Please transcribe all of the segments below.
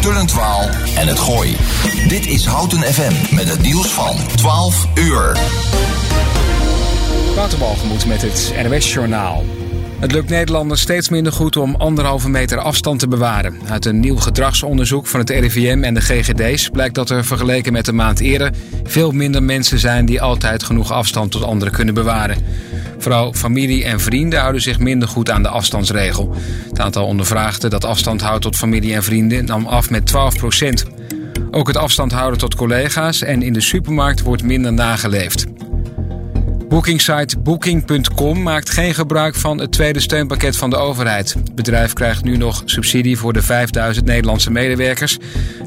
Tullentwaal en het Gooi. Dit is Houten FM met het nieuws van 12 uur. Waterbalgemoed met het NWS Journaal. Het lukt Nederlanders steeds minder goed om anderhalve meter afstand te bewaren. Uit een nieuw gedragsonderzoek van het RIVM en de GGD's blijkt dat er vergeleken met de maand eerder veel minder mensen zijn die altijd genoeg afstand tot anderen kunnen bewaren. Vooral familie en vrienden houden zich minder goed aan de afstandsregel. Het aantal ondervraagden dat afstand houdt tot familie en vrienden nam af met 12 procent. Ook het afstand houden tot collega's en in de supermarkt wordt minder nageleefd. Bookingsite Booking.com maakt geen gebruik van het tweede steunpakket van de overheid. Het bedrijf krijgt nu nog subsidie voor de 5000 Nederlandse medewerkers.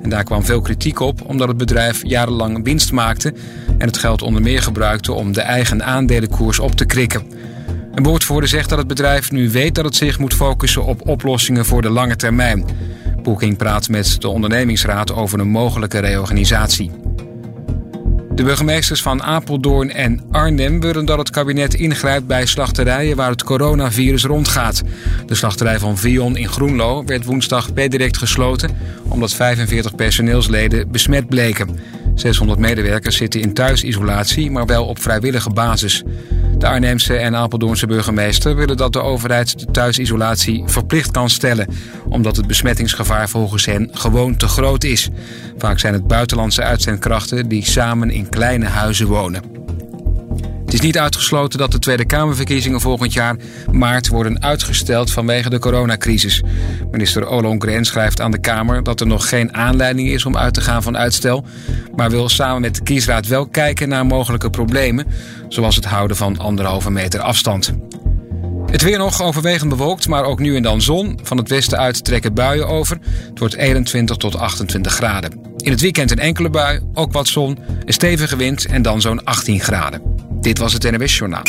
En daar kwam veel kritiek op, omdat het bedrijf jarenlang winst maakte en het geld onder meer gebruikte om de eigen aandelenkoers op te krikken. Een woordvoerder zegt dat het bedrijf nu weet dat het zich moet focussen op oplossingen voor de lange termijn. Booking praat met de ondernemingsraad over een mogelijke reorganisatie. De burgemeesters van Apeldoorn en Arnhem willen dat het kabinet ingrijpt bij slachterijen waar het coronavirus rondgaat. De slachterij van Vion in Groenlo werd woensdag per direct gesloten omdat 45 personeelsleden besmet bleken. 600 medewerkers zitten in thuisisolatie, maar wel op vrijwillige basis. De Arnhemse en Apeldoornse burgemeester willen dat de overheid de thuisisolatie verplicht kan stellen, omdat het besmettingsgevaar volgens hen gewoon te groot is. Vaak zijn het buitenlandse uitzendkrachten die samen in kleine huizen wonen. Het is niet uitgesloten dat de Tweede Kamerverkiezingen volgend jaar maart worden uitgesteld vanwege de coronacrisis. Minister Ollongren schrijft aan de Kamer dat er nog geen aanleiding is om uit te gaan van uitstel, maar wil samen met de kiesraad wel kijken naar mogelijke problemen, zoals het houden van anderhalve meter afstand. Het weer nog overwegend bewolkt, maar ook nu en dan zon. Van het westen uit trekken buien over. Het wordt 21 tot 28 graden. In het weekend een enkele bui, ook wat zon, een stevige wind en dan zo'n 18 graden. Dit was het NWS Journaal.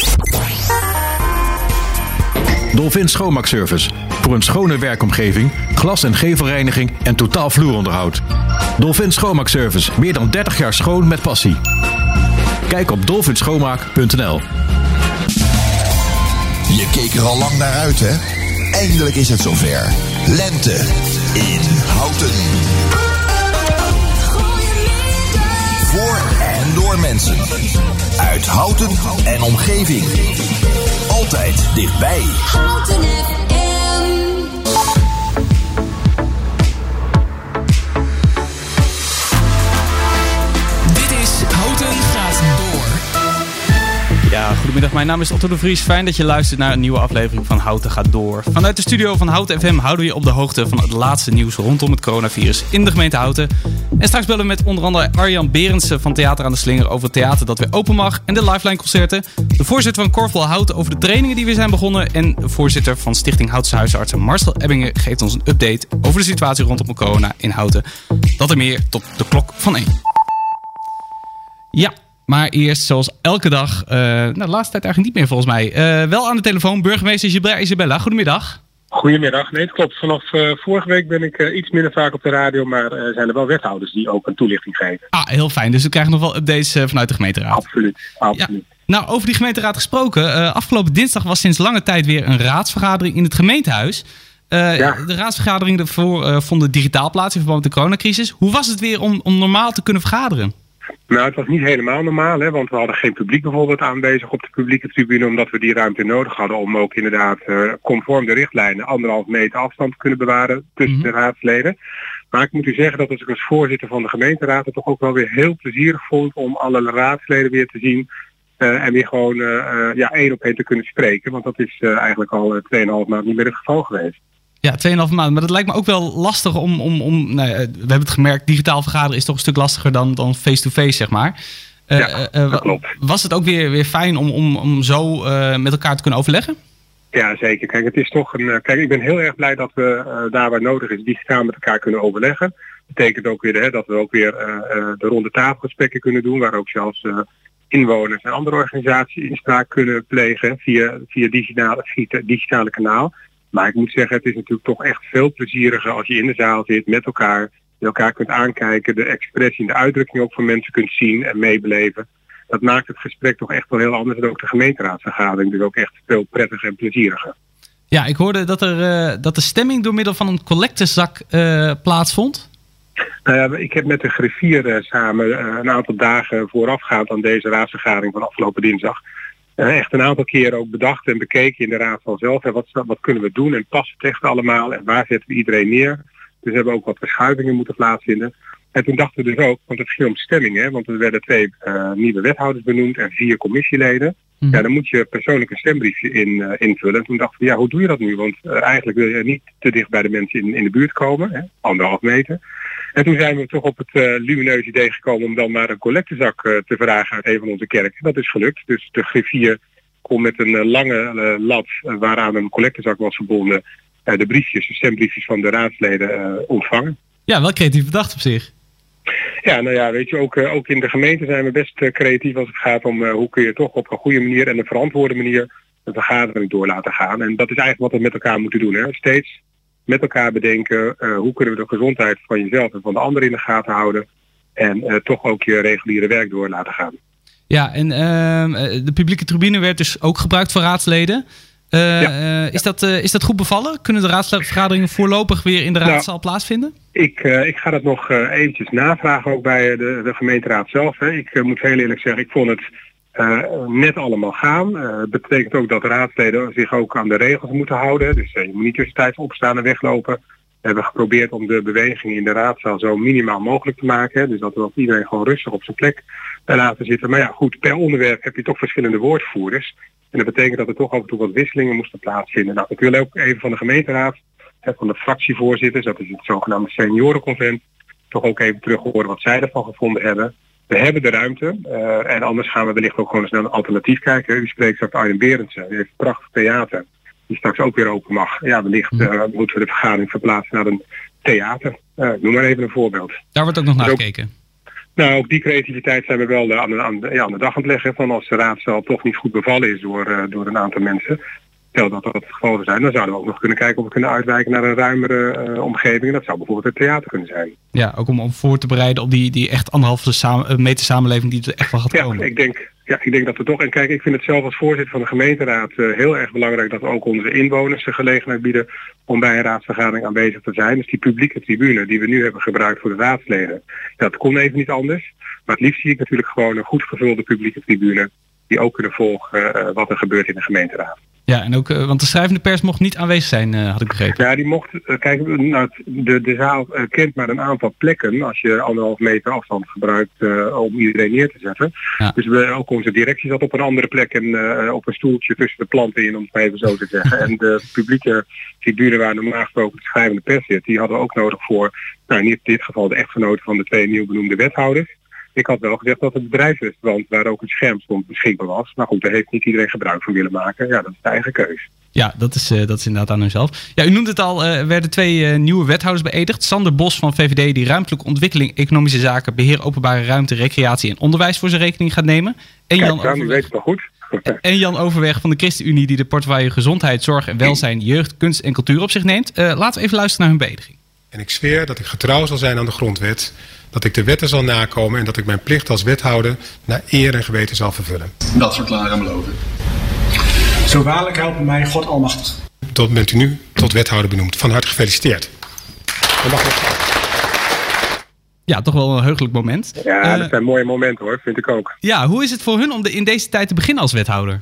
Dolphin Schoonmaakservice. Voor een schone werkomgeving, glas- en gevelreiniging en totaal vloeronderhoud. Dolphin Schoonmaakservice. Meer dan 30 jaar schoon met passie. Kijk op dolphinschoonmaak.nl Je keek er al lang naar uit, hè? Eindelijk is het zover. Lente in Houten. En door mensen. Uit Houten en omgeving. Altijd dichtbij. Houten FM. Dit is Houten gaat door. Ja, goedemiddag. Mijn naam is Otto de Vries. Fijn dat je luistert naar een nieuwe aflevering van Houten gaat door. Vanuit de studio van Houten FM houden we je op de hoogte van het laatste nieuws rondom het coronavirus in de gemeente Houten. En straks bellen we met onder andere Arjan Berendsen van Theater aan de Slinger over het theater dat weer open mag en de Lifeline concerten. De voorzitter van Korfbal Houten over de trainingen die weer zijn begonnen. En de voorzitter van Stichting Houtse Huisartsen Marcel Ebbingen geeft ons een update over de situatie rondom corona in Houten. Dat en meer tot de klok van 1. Ja, maar eerst, zoals elke dag, eh, nou, de laatste tijd eigenlijk niet meer volgens mij. eh, wel aan de telefoon, burgemeester Isabella. Goedemiddag. Goedemiddag. Nee, het klopt. Vanaf eh, vorige week ben ik eh, iets minder vaak op de radio, maar eh, zijn er wel wethouders die ook een toelichting geven. Ah, heel fijn. Dus we krijgen nog wel updates vanuit de gemeenteraad. Absoluut. Absoluut. Nou, over die gemeenteraad gesproken. afgelopen dinsdag was sinds lange tijd weer een raadsvergadering in het gemeentehuis. Eh, Ja. De raadsvergaderingen daarvoor vonden digitaal plaats in verband met de coronacrisis. Hoe was het weer om, om normaal te kunnen vergaderen? Nou, het was niet helemaal normaal, hè, want we hadden geen publiek bijvoorbeeld aanwezig op de publieke tribune, omdat we die ruimte nodig hadden om ook inderdaad eh, conform de richtlijnen anderhalf meter afstand te kunnen bewaren tussen Mhm. de raadsleden. Maar ik moet u zeggen dat als ik als voorzitter van de gemeenteraad het toch ook wel weer heel plezierig vond om alle raadsleden weer te zien eh, en weer gewoon eh, ja, één op één te kunnen spreken. Want dat is eigenlijk al eh, 2,5 maand niet meer het geval geweest. Ja, 2,5 maanden. Maar dat lijkt me ook wel lastig om... om, om nou ja, we hebben het gemerkt, digitaal vergaderen is toch een stuk lastiger dan dan face-to-face, zeg maar. Eh, Ja, eh, eh, dat klopt. Was het ook weer, weer fijn om, om, om zo met elkaar te kunnen overleggen? Ja, zeker. Kijk, het is toch een. Kijk, ik ben heel erg blij dat we daar waar nodig is digitaal met elkaar kunnen overleggen. betekent ook weer hè, dat we ook weer de ronde tafelgesprekken kunnen doen, waar ook zelfs inwoners en andere organisaties inspraak kunnen plegen via, via digitale, via digitale kanaal. Maar ik moet zeggen, het is natuurlijk toch echt veel plezieriger als je in de zaal zit met elkaar, je elkaar kunt aankijken, de expressie en de uitdrukking ook van mensen kunt zien en meebeleven. Dat maakt het gesprek toch echt wel heel anders en ook de gemeenteraadsvergadering dus ook echt veel prettiger en plezieriger. Ja, ik hoorde dat, er, eh, dat de stemming door middel van een collectezak eh, plaatsvond. Nou ja, ik heb met de griffier eh, samen een aantal dagen voorafgaand aan deze raadsvergadering van afgelopen dinsdag echt een aantal keren ook bedacht en bekeken in de raadzaal zelf. En wat, wat kunnen we doen en past het echt allemaal en waar zetten we iedereen neer. Dus we hebben ook wat verschuivingen moeten plaatsvinden. En toen dachten we dus ook, want het ging om stemming, want er werden twee eh, nieuwe wethouders benoemd en vier commissieleden. Mhm. Ja, dan moet je persoonlijk een stembriefje in, eh, invullen. En toen dachten we, ja, hoe doe je dat nu? Want eh, eigenlijk wil je niet te dicht bij de mensen in, in de buurt komen, hè, anderhalf meter. En toen zijn we toch op het uh, lumineuze idee gekomen om dan maar een collectezak te vragen uit een van onze kerken. Dat is gelukt. Dus de griffier kon met een lange lat waaraan een collectezak was verbonden de briefjes, de stembriefjes van de raadsleden ontvangen. Ja, wel creatief bedacht op zich. Ja, nou ja, weet je, ook, eh, ook in de gemeente zijn we best eh, creatief als het gaat om eh, hoe kun je toch op een goede manier en een verantwoorde manier een vergadering door laten gaan. En dat is eigenlijk wat we met elkaar moeten doen. Hè. Steeds met elkaar bedenken hoe kunnen we de gezondheid van jezelf en van de anderen in de gaten houden. En toch ook je reguliere werk door laten gaan. Ja, en ehm, eh, de publieke tribune werd dus ook gebruikt voor raadsleden. Eh, eh, is, dat, eh, is dat goed bevallen? Kunnen de raadsvergaderingen voorlopig weer in de Nou, raadzaal plaatsvinden? Ik, ik ga dat nog eventjes navragen ook bij de, de gemeenteraad zelf. Hè. Ik moet heel eerlijk zeggen, ik vond het net allemaal gaan. Het betekent ook dat de raadsleden zich ook aan de regels moeten houden. Dus je moet niet tussentijds opstaan en weglopen. We hebben geprobeerd om de beweging in de raadzaal zo minimaal mogelijk te maken. hè. Dus dat we ook iedereen gewoon rustig op zijn plek laten zitten. Maar ja, goed, per onderwerp heb je toch verschillende woordvoerders. En dat betekent dat er toch af en toe wat wisselingen moesten plaatsvinden. Nou, ik wil ook even van de gemeenteraad, van de fractievoorzitters, dat is het zogenaamde seniorenconvent, toch ook even terug horen wat zij ervan gevonden hebben. We hebben de ruimte eh, en anders gaan we wellicht ook gewoon eens naar een alternatief kijken. U spreekt straks Arjen Berendsen, die heeft een prachtig theater, die straks ook weer open mag. Ja, wellicht eh, moeten we de vergadering verplaatsen naar een theater. Eh, noem maar even een voorbeeld. Daar wordt ook nog naar ook- gekeken. Nou, ook die creativiteit zijn we wel eh, aan de, aan, ja, aan de dag aan het leggen. Van als de raadzaal toch niet goed bevallen is door, eh, door een aantal mensen. Stel dat dat het geval zou zijn, dan zouden we ook nog kunnen kijken of we kunnen uitwijken naar een ruimere eh, omgeving. En dat zou bijvoorbeeld het theater kunnen zijn. Ja, ook om, om voor te bereiden op die, die echt anderhalve samen, eh, meter samenleving die er echt wel gaat Ja, komen. ik denk, ja, ik denk dat we toch... En kijk, ik vind het zelf als voorzitter van de gemeenteraad eh, heel erg belangrijk dat we ook onze inwoners de gelegenheid bieden om bij een raadsvergadering aanwezig te zijn. Dus die publieke tribune die we nu hebben gebruikt voor de raadsleden, dat kon even niet anders. Maar het liefst zie ik natuurlijk gewoon een goed gevulde publieke tribune die ook kunnen volgen wat er gebeurt in de gemeenteraad. Ja, en ook, eh, want de schrijvende pers mocht niet aanwezig zijn, eh, had ik begrepen. Ja, die mocht, eh, kijk, nou, de, de zaal kent maar een aantal plekken als je anderhalf meter afstand gebruikt om iedereen neer te zetten. Ja. Dus we, ook onze directie zat op een andere plek en op een stoeltje tussen de planten in, om het maar even zo te zeggen. en de publieke tribune waar normaal gesproken de schrijvende pers zit, die hadden we ook nodig voor, nou in dit geval de echtgenoten van de twee nieuw benoemde wethouders. Ik had wel gezegd dat het bedrijfsrestaurant waar ook een scherm stond beschikbaar was. Maar goed, daar heeft niet iedereen gebruik van willen maken. Ja, dat is de eigen keus. Ja, dat is, eh, dat is inderdaad aan hunzelf. Ja, u noemde het al, eh, er werden twee eh, nieuwe wethouders beëdigd. Sander Bos van VVD, die ruimtelijke ontwikkeling, economische zaken, beheer openbare ruimte, recreatie en onderwijs voor zijn rekening gaat nemen. En Jan, nou, weet Overweg, het wel goed. en Jan Overweg van de ChristenUnie, die de portefeuille gezondheid, zorg en welzijn, jeugd, kunst en cultuur op zich neemt. Laten we even luisteren naar hun beëdiging. En ik zweer dat ik getrouw zal zijn aan de grondwet, dat ik de wetten zal nakomen en dat ik mijn plicht als wethouder naar eer en geweten zal vervullen. Dat verklaren en beloven. Zo waarlijk helpen mij God Almachtig. Tot bent u nu tot wethouder benoemd. Van harte gefeliciteerd. Dan mag ik- Ja, toch wel een heugelijk moment. Ja, Eh, dat zijn mooie momenten hoor, vind ik ook. ja, hoe is het voor hun om de, in deze tijd te beginnen als wethouder?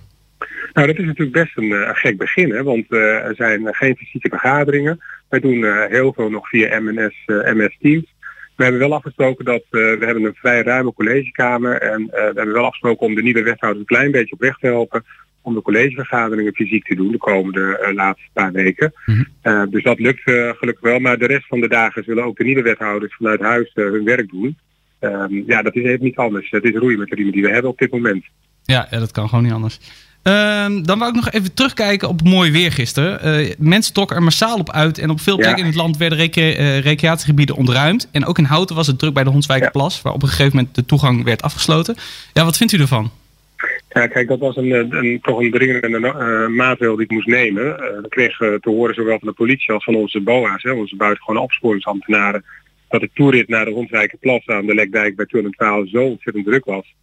Nou, dat is natuurlijk best een, eh, een gek begin, hè, want eh, er zijn geen fysieke vergaderingen. Wij doen eh, heel veel nog via MNS, eh, MS Teams. We hebben wel afgesproken dat eh, we hebben een vrij ruime collegekamer en we hebben wel afgesproken om de nieuwe wethouders een klein beetje op weg te helpen om de collegevergaderingen fysiek te doen de komende laatste paar weken. Mhm. Dus dat lukt gelukkig wel, maar de rest van de dagen zullen ook de nieuwe wethouders vanuit huis hun werk doen. Ehm, ja, dat is even niet anders. Het is roeien met de riemen die we hebben op dit moment. Ja, ja, dat kan gewoon niet anders. Ehm, dan wou ik nog even terugkijken op mooi weer gisteren. Eh, mensen trokken er massaal op uit en op veel Ja. plekken in het land werden recre- eh, recreatiegebieden ontruimd. En ook in Houten was het druk bij de Hondswijkerplas, waar op een gegeven moment de toegang werd afgesloten. Ja, wat vindt u ervan? Ja, kijk, dat was een, eh, een, toch een dringende eh, maatregel die ik moest nemen. We kregen te horen zowel van de politie als van onze BOA's, hè, onze buitengewone opsporingsambtenaren, dat de toerit naar de Rondwijkerplas aan de Lekdijk bij 212 zo ontzettend druk was.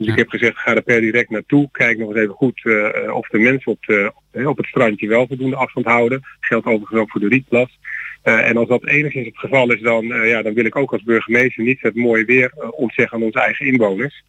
Dus Ja. ik heb gezegd, ga er per direct naartoe. Kijk nog eens even goed eh, of de mensen op de, op het strandje wel voldoende afstand houden. Geldt overigens ook voor de rietplas. Uh, en als dat enigszins het geval is, dan, uh, ja, dan wil ik ook als burgemeester niet het mooie weer ontzeggen aan onze eigen inwoners.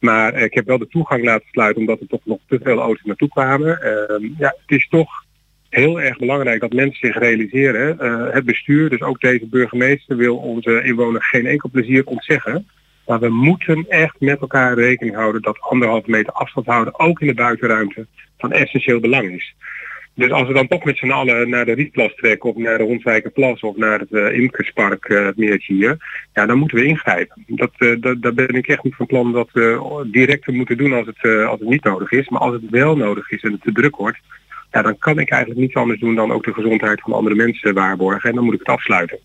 Maar ik heb wel de toegang laten sluiten omdat er toch nog te veel auto's naartoe kwamen. Ehm, ja, het is toch heel erg belangrijk dat mensen zich realiseren. het bestuur, dus ook deze burgemeester, wil onze inwoners geen enkel plezier ontzeggen. Maar we moeten echt met elkaar rekening houden dat anderhalve meter afstand houden, ook in de buitenruimte, van essentieel belang is. Dus als we dan toch met z'n allen naar de Rietplas trekken of naar de Rondwijkerplas of naar het uh, Imkerspark, uh, het meertje hier, ja, dan moeten we ingrijpen. Dat, uh, dat, daar ben ik echt niet van plan dat we direct moeten doen als het, als het niet nodig is. Maar als het wel nodig is en het te druk wordt, ja, dan kan ik eigenlijk niets anders doen dan ook de gezondheid van andere mensen waarborgen. En dan moet ik het afsluiten.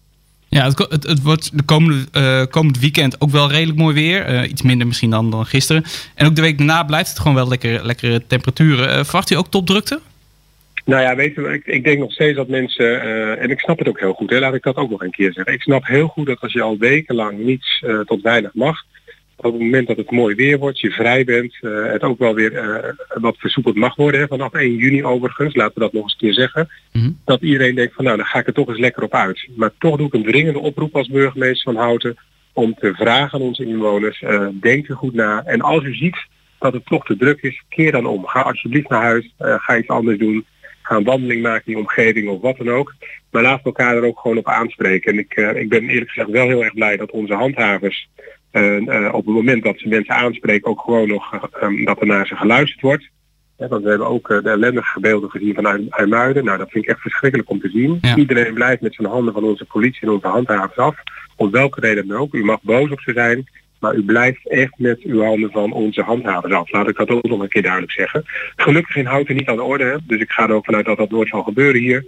Ja, het, het, wordt de komende, uh, komend weekend ook wel redelijk mooi weer. Uh, iets minder misschien dan, dan gisteren. En ook de week daarna blijft het gewoon wel lekker, lekkere temperaturen. Uh, verwacht u ook topdrukte? Nou ja, weet ik, ik denk nog steeds dat mensen, en ik snap het ook heel goed, hè, laat ik dat ook nog een keer zeggen. Ik snap heel goed dat als je al wekenlang niets tot weinig mag, op het moment dat het mooi weer wordt, je vrij bent, uh, het ook wel weer uh, wat versoepeld mag worden. Hè, vanaf 1 juni overigens, laten we dat nog eens een keer zeggen. Mm -hmm. Dat iedereen denkt van nou, dan ga ik er toch eens lekker op uit. Maar toch doe ik een dringende oproep als burgemeester van Houten om te vragen aan onze inwoners, uh, denk er goed na. En als u ziet dat het toch te druk is, keer dan om. Ga alsjeblieft naar huis, ga iets anders doen. Ga een wandeling maken in die omgeving of wat dan ook. Maar laten we elkaar er ook gewoon op aanspreken. En ik, ik ben eerlijk gezegd wel heel erg blij dat onze handhavers uh, uh, op het moment dat ze mensen aanspreken ook gewoon nog um, dat er naar ze geluisterd wordt. Ja, want we hebben ook uh, de ellendige beelden gezien van IJmuiden. Nou, dat vind ik echt verschrikkelijk om te zien. Ja. Iedereen blijft met zijn handen van onze politie en onze handhavers af. Om welke reden dan ook. U mag boos op ze zijn. Maar u blijft echt met uw handen van onze handhavers af. Laat ik dat ook nog een keer duidelijk zeggen. Gelukkig in Houten niet aan de orde. Dus ik ga er ook vanuit dat dat nooit zal gebeuren hier.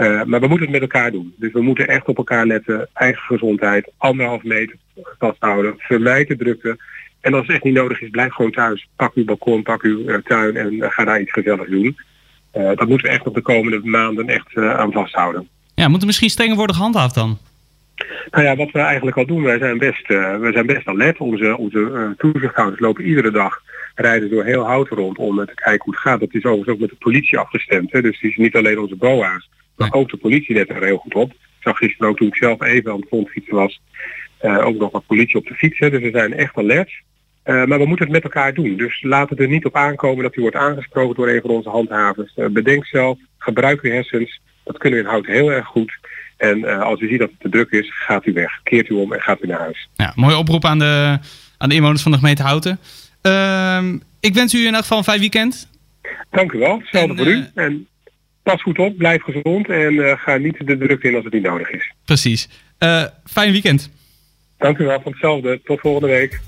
Uh, maar we moeten het met elkaar doen. Dus we moeten echt op elkaar letten. Eigen gezondheid, anderhalf meter vasthouden. Vermijd de drukte. En als het echt niet nodig is, blijf gewoon thuis. Pak uw balkon, pak uw uh, tuin en uh, ga daar iets gezelligs doen. dat moeten we echt op de komende maanden echt aan vasthouden. Ja, moet er misschien strenger worden gehandhaafd dan? Nou ja, wat we eigenlijk al doen, wij zijn best, wij zijn best alert. Onze, onze toezichthouders lopen iedere dag rijden door heel hout rond om te kijken hoe het gaat. Dat is overigens ook met de politie afgestemd. Hè? Dus het is niet alleen onze BOA's, maar ook de politie let er heel goed op. Ik zag gisteren ook toen ik zelf even aan het frontfietsen was, uh, ook nog wat politie op de fiets. Hè. Dus we zijn echt alert. Uh, maar we moeten het met elkaar doen. Dus laat het er niet op aankomen dat u wordt aangesproken door een van onze handhavers. Uh, bedenk zelf, gebruik uw hersens. Dat kunnen we in hout heel erg goed. En als u ziet dat het te druk is, gaat u weg. Keert u om en gaat u naar huis. Ja, mooie oproep aan de, aan de inwoners van de gemeente Houten. Ehm, ik wens u in elk geval een fijn weekend. Dank u wel. Hetzelfde voor u. En pas goed op, blijf gezond en uh, ga niet de druk in als het niet nodig is. Precies. Uh, fijn weekend. Dank u wel, van hetzelfde. Tot volgende week.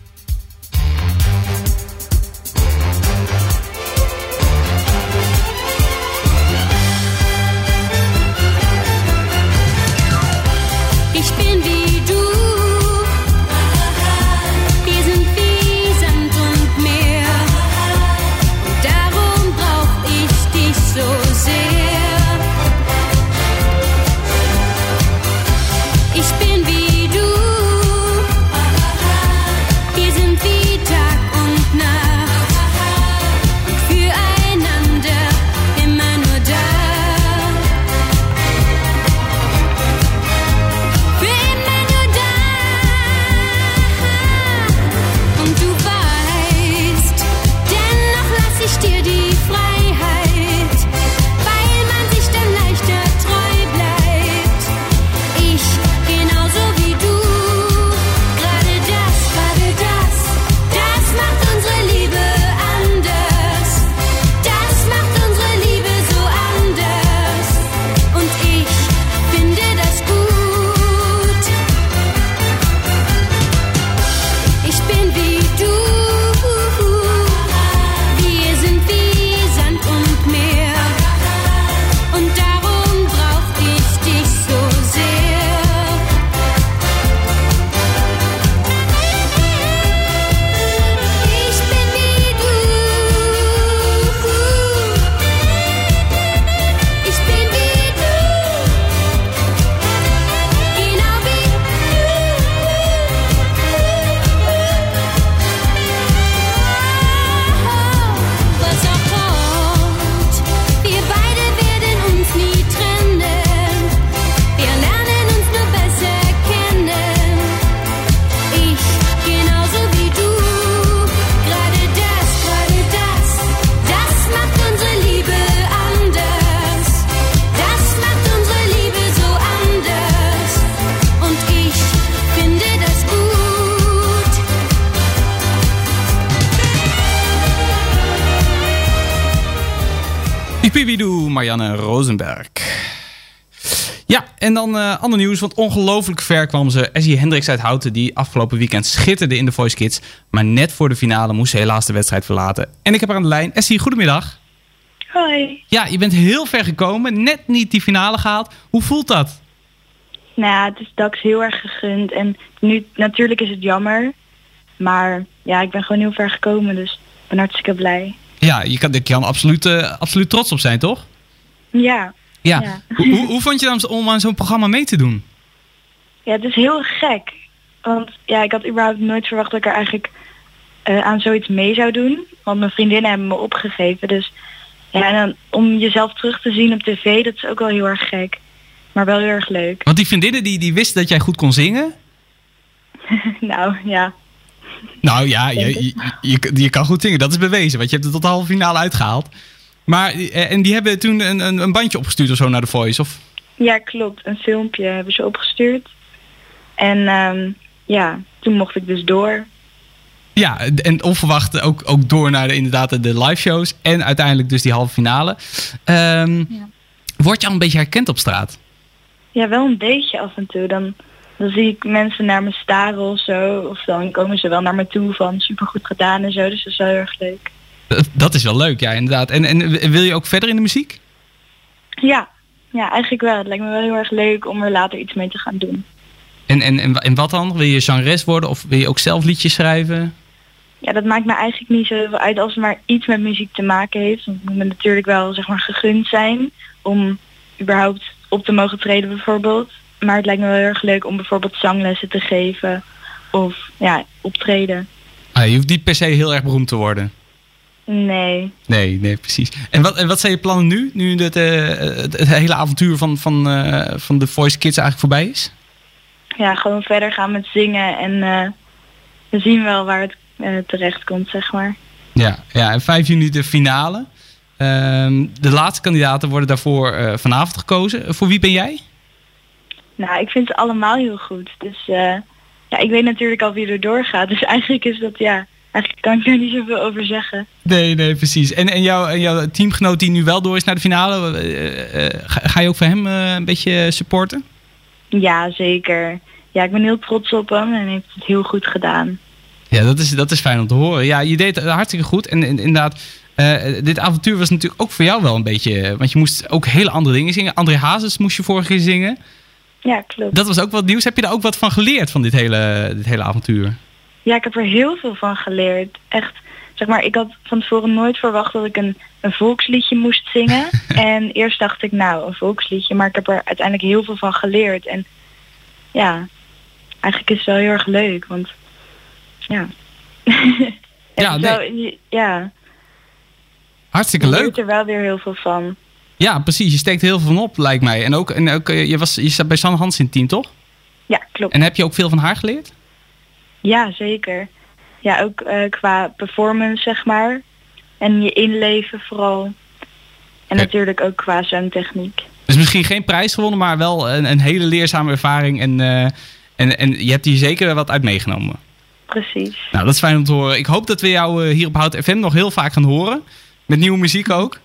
En dan uh, ander nieuws, want ongelooflijk ver kwam ze. Essie Hendricks uit Houten, die afgelopen weekend schitterde in de Voice Kids. Maar net voor de finale moest ze helaas de wedstrijd verlaten. En ik heb haar aan de lijn. Essie, goedemiddag. Hoi. Ja, je bent heel ver gekomen, net niet die finale gehaald. Hoe voelt dat? Nou ja, het is Dax heel erg gegund. En nu, natuurlijk is het jammer. Maar ja, ik ben gewoon heel ver gekomen, dus ik ben hartstikke blij. Ja, je kan, je kan absoluut, uh, absoluut trots op zijn, toch? Ja. Ja. ja. hoe, hoe vond je dan om aan zo'n programma mee te doen? Ja, het is heel gek. Want ja, ik had überhaupt nooit verwacht dat ik er eigenlijk uh, aan zoiets mee zou doen. Want mijn vriendinnen hebben me opgegeven. Dus ja, en dan, om jezelf terug te zien op tv, dat is ook wel heel erg gek. Maar wel heel erg leuk. Want die vriendinnen die, die wisten dat jij goed kon zingen? nou, ja. Nou ja, je, je, je, je, kan goed zingen. Dat is bewezen, want je hebt het tot de halve finale uitgehaald. Maar, eh, en die hebben toen een, een, een bandje opgestuurd of zo naar de Voice, of? Ja, klopt. Een filmpje hebben ze opgestuurd. En um, ja, toen mocht ik dus door. Ja, en onverwacht ook, ook door naar de, inderdaad de live shows. En uiteindelijk dus die halve finale. Um, ja. Word je al een beetje herkend op straat? Ja, wel een beetje af en toe. Dan, dan zie ik mensen naar me staren of zo. Of dan komen ze wel naar me toe van supergoed gedaan en zo. Dus dat is wel heel erg leuk. Dat is wel leuk, ja, inderdaad. En, en wil je ook verder in de muziek? Ja, ja, eigenlijk wel. Het lijkt me wel heel erg leuk om er later iets mee te gaan doen. En, en, en, en wat dan? Wil je zangeres worden of wil je ook zelf liedjes schrijven? Ja, dat maakt me eigenlijk niet zo uit als het maar iets met muziek te maken heeft. Want het moet me natuurlijk wel zeg maar gegund zijn om überhaupt op te mogen treden bijvoorbeeld. Maar het lijkt me wel heel erg leuk om bijvoorbeeld zanglessen te geven of ja, optreden. Ah, je hoeft niet per se heel erg beroemd te worden. Nee. Nee, nee, precies. En wat, en wat zijn je plannen nu? Nu het, uh, het, het, hele avontuur van, van, uh, van de Voice Kids eigenlijk voorbij is? Ja, gewoon verder gaan met zingen en uh, we zien wel waar het terecht komt, zeg maar. Ja, ja, en 5 juni de finale. Ehm, de laatste kandidaten worden daarvoor vanavond gekozen. Voor wie ben jij? Nou, ik vind ze allemaal heel goed. Dus ja, ik weet natuurlijk al wie er doorgaat. Dus eigenlijk is dat ja Eigenlijk kan ik daar niet zoveel over zeggen. Nee, nee, precies. En, en, jouw, en jouw teamgenoot die nu wel door is naar de finale, uh, uh, ga, ga, je ook voor hem uh, een beetje supporten? Ja, zeker. Ja, ik ben heel trots op hem en heeft het heel goed gedaan. Ja, dat is, dat is fijn om te horen. Ja, je deed het hartstikke goed. En, en inderdaad, dit avontuur was natuurlijk ook voor jou wel een beetje... Want je moest ook hele andere dingen zingen. André Hazes moest je vorige keer zingen. Ja, klopt. Dat was ook wat nieuws. Heb je daar ook wat van geleerd van dit hele, dit hele avontuur? Ja, ik heb er heel veel van geleerd. Echt, zeg maar, ik had van tevoren nooit verwacht dat ik een, een volksliedje moest zingen. en eerst dacht ik, nou, een volksliedje, maar ik heb er uiteindelijk heel veel van geleerd. En ja, eigenlijk is het wel heel erg leuk, want ja. ja, nee. wel, ja. Hartstikke leuk. Je leert er wel weer heel veel van. Ja, precies. Je steekt heel veel van op, lijkt mij. En ook, en ook je, was, je zat bij Sanne Hans in het team, toch? Ja, klopt. En heb je ook veel van haar geleerd? Ja, zeker. Ja, ook uh, qua performance, zeg maar. En je inleven vooral. En natuurlijk ook qua zangtechniek. Dus misschien geen prijs gewonnen, maar wel een, een hele leerzame ervaring. En, uh, en, en je hebt hier zeker wat uit meegenomen. Precies. Nou, dat is fijn om te horen. Ik hoop dat we jou uh, hier op Hout FM nog heel vaak gaan horen. Met nieuwe muziek ook.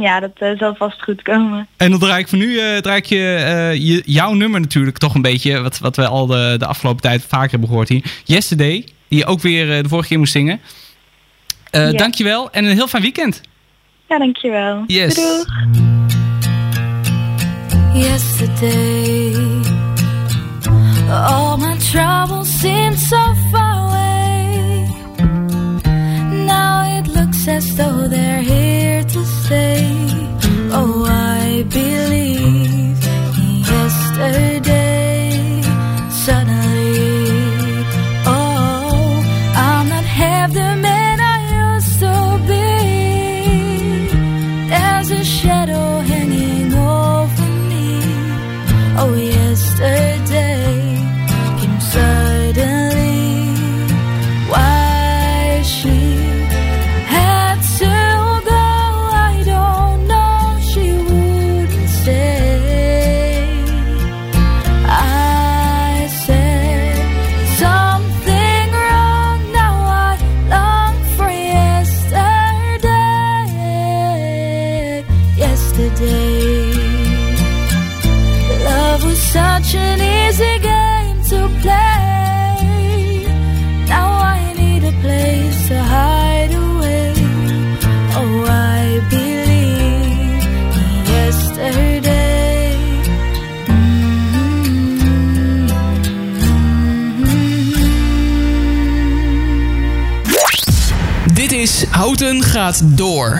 Ja, dat uh, zal vast goed komen. En dan draai ik voor nu uh, draai ik je, uh, je, jouw nummer natuurlijk toch een beetje, wat, wat we al de, de afgelopen tijd vaker hebben gehoord hier. Yesterday, die je ook weer de vorige keer moest zingen. Ja. Dankjewel en een heel fijn weekend. Ja, dankjewel. Yes. Doei. Yesterday, all my troubles seem so far away. Now it looks as though they're here to stay. Oh, I believe in yesterday. Door.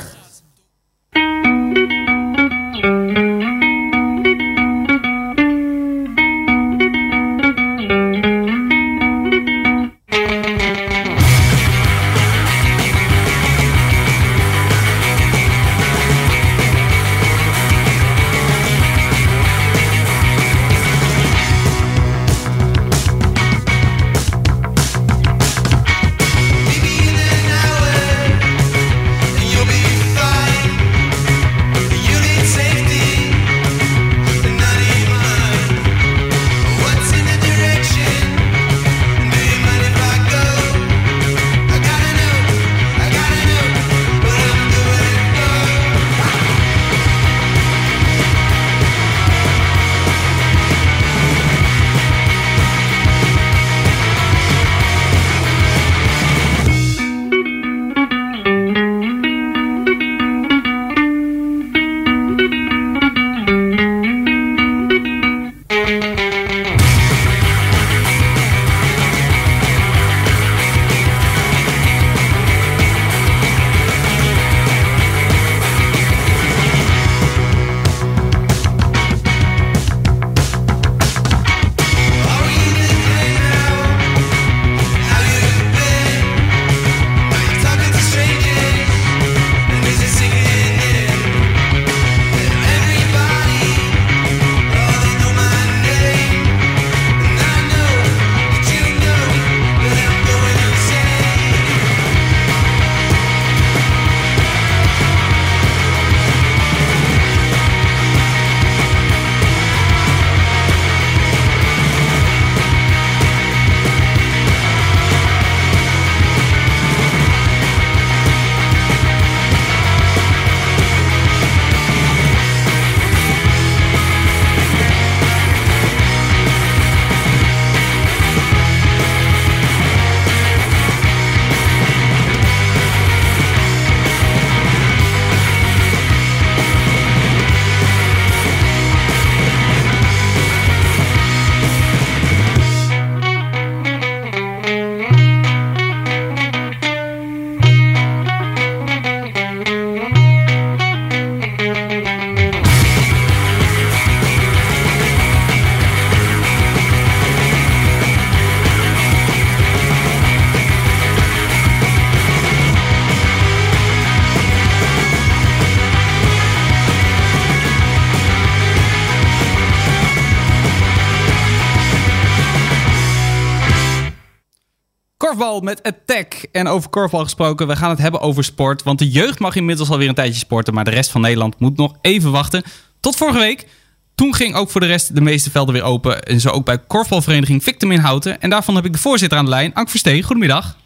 En over korfbal gesproken, we gaan het hebben over sport. Want de jeugd mag inmiddels alweer een tijdje sporten. Maar de rest van Nederland moet nog even wachten. Tot vorige week. Toen ging ook voor de rest de meeste velden weer open. En zo ook bij korfbalvereniging Victim in Houten. En daarvan heb ik de voorzitter aan de lijn, Ank Versteen. Goedemiddag.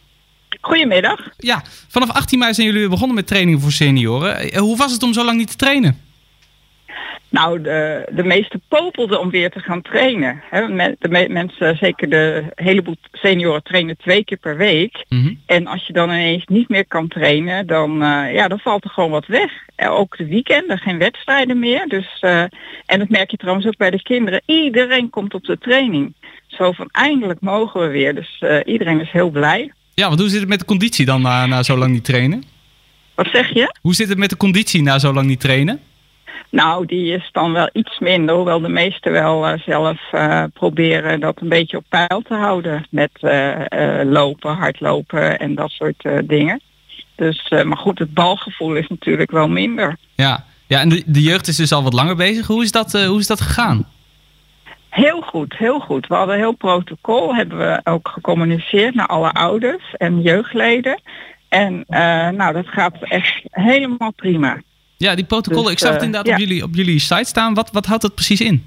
Goedemiddag. Ja, vanaf 18 mei zijn jullie weer begonnen met trainingen voor senioren. Eh, Hoe was het om zo lang niet te trainen? Nou, de, de meeste popelden om weer te gaan trainen. De me- mensen, zeker de heleboel senioren, trainen twee keer per week. En als je dan ineens niet meer kan trainen, dan, eh, ja, dan valt er gewoon wat weg. Ook de weekenden, geen wedstrijden meer. Dus, eh, en dat merk je trouwens ook bij de kinderen. Iedereen komt op de training. Zo van eindelijk mogen we weer. Dus eh, iedereen is heel blij. Ja, want hoe zit het met de conditie dan na, na zo lang niet trainen? Wat zeg je? Hoe zit het met de conditie na zo lang niet trainen? Nou, die is dan wel iets minder, hoewel de meesten wel eh, zelf eh, proberen dat een beetje op peil te houden. Met eh, lopen, hardlopen en dat soort dingen. Dus, maar goed, het balgevoel is natuurlijk wel minder. Ja, ja en de, de jeugd is dus al wat langer bezig. Hoe is dat, hoe is dat gegaan? Heel goed, heel goed. We hadden heel protocol, hebben we ook gecommuniceerd naar alle ouders en jeugdleden. En nou, dat gaat echt helemaal prima. Ja, die protocollen, Dus, ik zag het eh, inderdaad op, jullie, op jullie site staan. Wat, wat houdt dat precies in?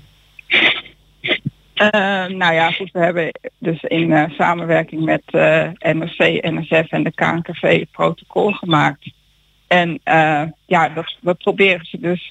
Eh, nou ja, goed, we hebben dus in eh, samenwerking met eh NRC, NSF en de KNKV het protocol gemaakt. En ja, dat, we proberen ze dus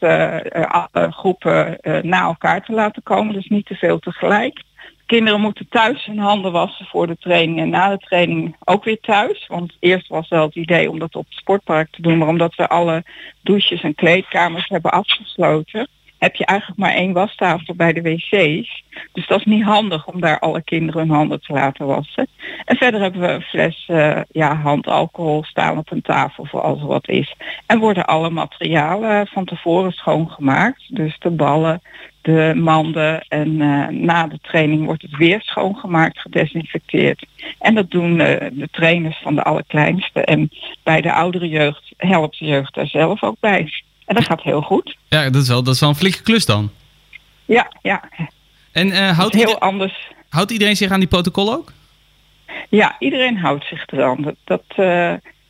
alle groepen na elkaar te laten komen, dus niet te veel tegelijk. Kinderen moeten thuis hun handen wassen voor de training en na de training ook weer thuis. Want eerst was wel het idee om dat op het sportpark te doen, maar omdat we alle douches en kleedkamers hebben afgesloten, heb je eigenlijk maar één wastafel bij de wc's. Dus dat is niet handig om daar alle kinderen hun handen te laten wassen. En verder hebben we een fles eh, ja, handalcohol staan op een tafel voor als er wat is. En worden alle materialen van tevoren schoongemaakt. Dus de ballen, de manden en eh, na de training wordt het weer schoongemaakt, gedesinfecteerd. En dat doen eh, de trainers van de allerkleinste. En bij de oudere jeugd helpt de jeugd daar zelf ook bij. En dat gaat heel goed. Ja, dat is wel, dat is wel een flinke klus dan. Ja, ja. En eh, houdt, heel anders. houdt iedereen zich aan die protocol ook? Ja, iedereen houdt zich eraan. Dat, dat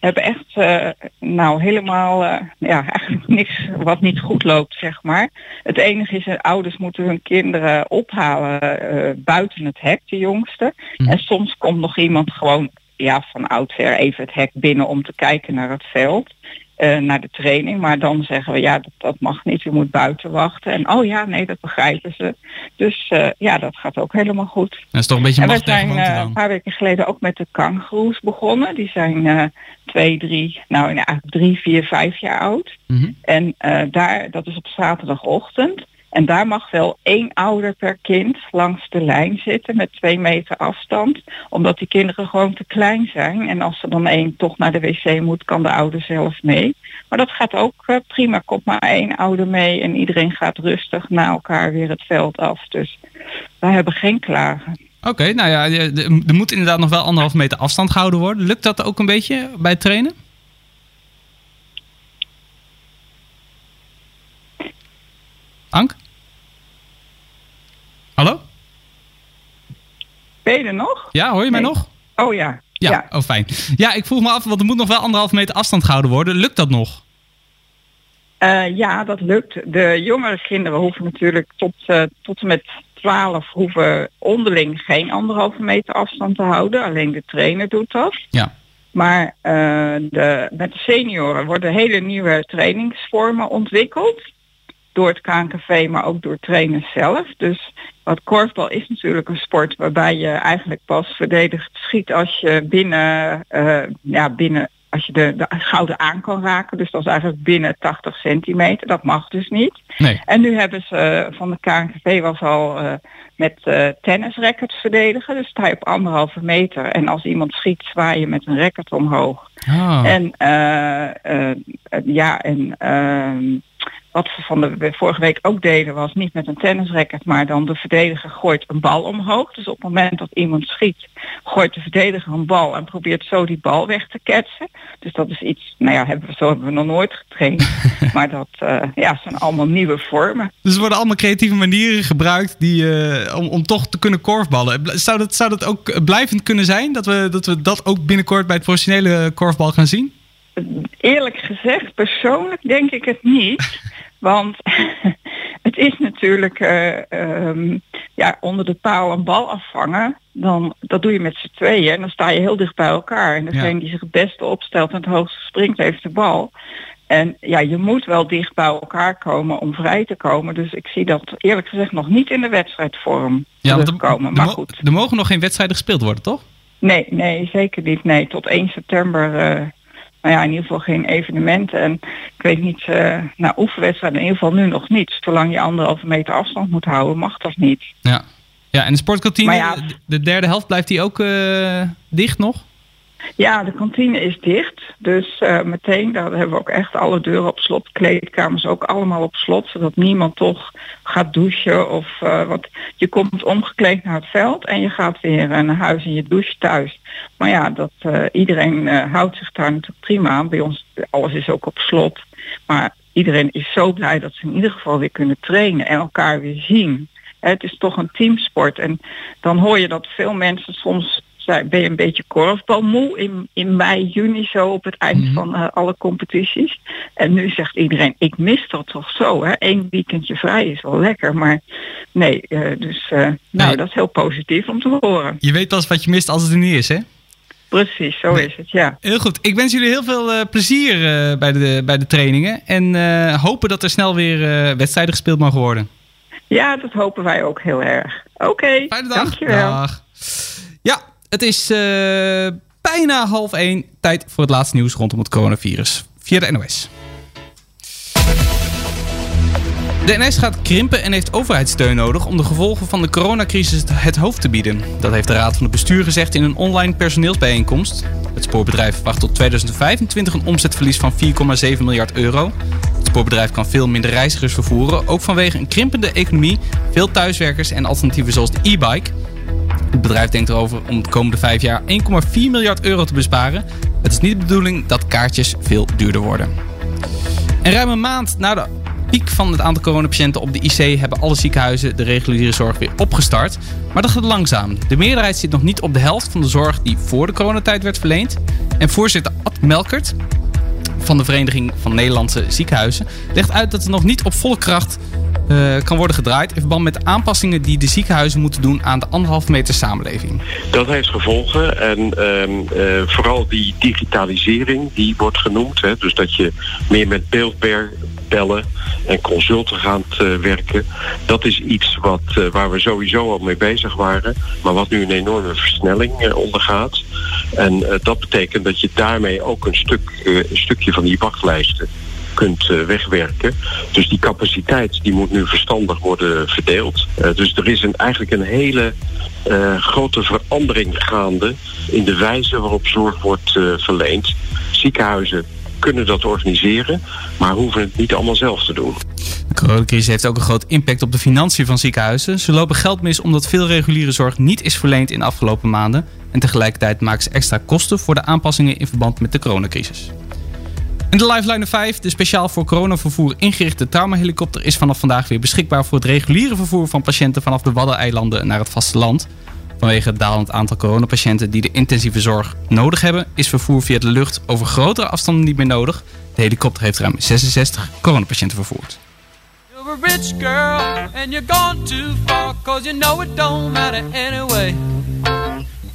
hebben echt eh, nou helemaal eh, ja, eigenlijk niks wat niet goed loopt, zeg maar. Het enige is, dat ouders moeten hun kinderen ophalen eh, buiten het hek, de jongste. En soms komt nog iemand gewoon ja, van oudsher even het hek binnen om te kijken naar het veld. Eh, naar de training, maar dan zeggen we ja, dat, dat mag niet, u moet buiten wachten. En oh ja, nee, dat begrijpen ze. Dus eh, ja, dat gaat ook helemaal goed. Dat is toch een beetje En we zijn dan. een paar weken geleden ook met de kangoeroes begonnen. Die zijn twee, drie, nou eigenlijk drie, vier, vijf jaar oud. Mhm. En eh, daar, dat is op zaterdagochtend. En daar mag wel één ouder per kind langs de lijn zitten met twee meter afstand. Omdat die kinderen gewoon te klein zijn. En als er dan één toch naar de wc moet, kan de ouder zelf mee. Maar dat gaat ook eh, prima. Komt maar één ouder mee en iedereen gaat rustig na elkaar weer het veld af. Dus wij hebben geen klagen. Oké, nou ja, er moet inderdaad nog wel anderhalf meter afstand gehouden worden. Lukt dat ook een beetje bij het trainen? Ank? Hallo? Ben je er nog? Ja, hoor je mij nog? Oh ja. Ja, oh fijn. Ja, ik vroeg me af, want er moet nog wel anderhalf meter afstand gehouden worden. Lukt dat nog? Eh, ja, dat lukt. De jongere kinderen hoeven natuurlijk tot, eh, tot en met 12 hoeven onderling geen anderhalve meter afstand te houden. Alleen de trainer doet dat. Ja. Maar eh, de, met de senioren worden hele nieuwe trainingsvormen ontwikkeld. Door het KNKV, maar ook door trainers zelf. Dus wat korfbal is natuurlijk een sport waarbij je eigenlijk pas verdedigd schiet als je binnen, eh, ja, binnen als je de, de schouder aan kan raken. Dus dat is eigenlijk binnen 80 centimeter. Dat mag dus niet. Nee. En nu hebben ze eh, van de KNKV was al eh, met eh tennisrackets verdedigen. Dus sta je op anderhalve meter. En als iemand schiet, zwaai je met een racket omhoog. Ah. En ja, en ehm, wat we van de vorige week ook deden was niet met een tennisracket, maar dan de verdediger gooit een bal omhoog. Dus op het moment dat iemand schiet, gooit de verdediger een bal en probeert zo die bal weg te ketsen. Dus dat is iets, nou ja, hebben we, zo hebben we nog nooit getraind. maar dat eh, ja, zijn allemaal nieuwe vormen. Dus er worden allemaal creatieve manieren gebruikt die, eh, om, om toch te kunnen korfballen. Zou dat, zou dat ook blijvend kunnen zijn? Dat we, dat we dat ook binnenkort bij het professionele korfbal gaan zien? Eerlijk gezegd, persoonlijk denk ik het niet. Want het is natuurlijk eh, ehm, ja, onder de paal een bal afvangen. Dan, dat doe je met z'n tweeën en dan sta je heel dicht bij elkaar. En degene die zich het beste opstelt en het hoogste springt, heeft de bal. En ja, je moet wel dicht bij elkaar komen om vrij te komen. Dus ik zie dat eerlijk gezegd nog niet in de wedstrijdvorm Ja, er Maar goed. er mogen nog geen wedstrijden gespeeld worden, toch? Nee, nee, zeker niet. Nee, tot 1 september, eh, nou ja, in ieder geval geen evenementen. En ik weet niet, eh nou, oefenwedstrijden in ieder geval nu nog niet. Zolang je anderhalve meter afstand moet houden, mag dat niet. Ja. Ja, en de sportkantine, Maar ja. de- de derde helft, blijft die ook eh, dicht nog? Ja, de kantine is dicht. Dus eh, meteen, daar hebben we ook echt alle deuren op slot. Kleedkamers ook allemaal op slot. Zodat niemand toch gaat douchen. Of, eh, want je komt omgekleed naar het veld en je gaat weer eh, naar huis en je doucht thuis. Maar ja, dat, iedereen houdt zich daar natuurlijk prima aan. Bij ons, alles is ook op slot. Maar iedereen is zo blij dat ze in ieder geval weer kunnen trainen en elkaar weer zien. Het is toch een teamsport. En dan hoor je dat veel mensen soms ben je een beetje korfbalmoe in, in mei, juni zo op het eind van eh, alle competities. En nu zegt iedereen, ik mis dat toch zo. Hè? Eén weekendje vrij is wel lekker. Maar nee, eh, dus eh, nou, Nee. dat is heel positief om te horen. Je weet pas wat je mist als het er niet is, hè? Precies, zo is het, ja. Heel goed. Ik wens jullie heel veel plezier bij, de, bij de trainingen. En hopen dat er snel weer wedstrijden gespeeld mogen worden. Ja, dat hopen wij ook heel erg. Oké, dankjewel. Dag. Het is eh, bijna half één. Tijd voor het laatste nieuws rondom het coronavirus. Via de NOS. De NS gaat krimpen en heeft overheidssteun nodig om de gevolgen van de coronacrisis het hoofd te bieden. Dat heeft de Raad van het Bestuur gezegd in een online personeelsbijeenkomst. Het spoorbedrijf verwacht tot 2025 een omzetverlies van 4,7 miljard euro. Het spoorbedrijf kan veel minder reizigers vervoeren, ook vanwege een krimpende economie, veel thuiswerkers en alternatieven zoals de e-bike. Het bedrijf denkt erover om de komende vijf jaar 1,4 miljard euro te besparen. Het is niet de bedoeling dat kaartjes veel duurder worden. En ruim een maand na de piek van het aantal coronapatiënten op de IC hebben alle ziekenhuizen de reguliere zorg weer opgestart. Maar dat gaat langzaam. De meerderheid zit nog niet op de helft van de zorg die voor de coronatijd werd verleend. En voorzitter Ad Melkert van de Vereniging van Nederlandse Ziekenhuizen legt uit dat er nog niet op volle kracht uh, kan worden gedraaid in verband met de aanpassingen die de ziekenhuizen moeten doen aan de anderhalve meter samenleving. Dat heeft gevolgen en uh, uh, vooral die digitalisering die wordt genoemd. Hè, dus dat je meer met beeldbellen en consulten gaat uh, werken. Dat is iets wat, waar we sowieso al mee bezig waren, maar wat nu een enorme versnelling ondergaat. En dat betekent dat je daarmee ook een, stuk, een stukje van die wachtlijsten kunt uh, wegwerken. Dus die capaciteit die moet nu verstandig worden verdeeld. Uh, dus er is een, eigenlijk een hele uh, grote verandering gaande in de wijze waarop zorg wordt verleend. Ziekenhuizen kunnen dat organiseren, maar hoeven het niet allemaal zelf te doen. De coronacrisis heeft ook een groot impact op de financiën van ziekenhuizen. Ze lopen geld mis omdat veel reguliere zorg niet is verleend in de afgelopen maanden. En tegelijkertijd maken ze extra kosten voor de aanpassingen in verband met de coronacrisis. En de Lifeline 5, de speciaal voor coronavervoer ingerichte traumahelikopter, is vanaf vandaag weer beschikbaar voor het reguliere vervoer van patiënten vanaf de Waddeneilanden naar het vasteland. Vanwege het dalend aantal coronapatiënten die de intensieve zorg nodig hebben, is vervoer via de lucht over grotere afstanden niet meer nodig. De helikopter heeft ruim 66 coronapatiënten vervoerd.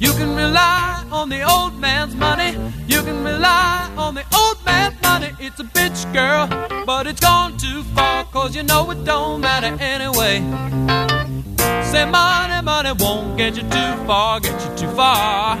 You can rely on the old man's money. You can rely on the old man's money. It's a bitch, girl, but it's gone too far. Cause you know it don't matter anyway. Say money, money won't get you too far, get you too far.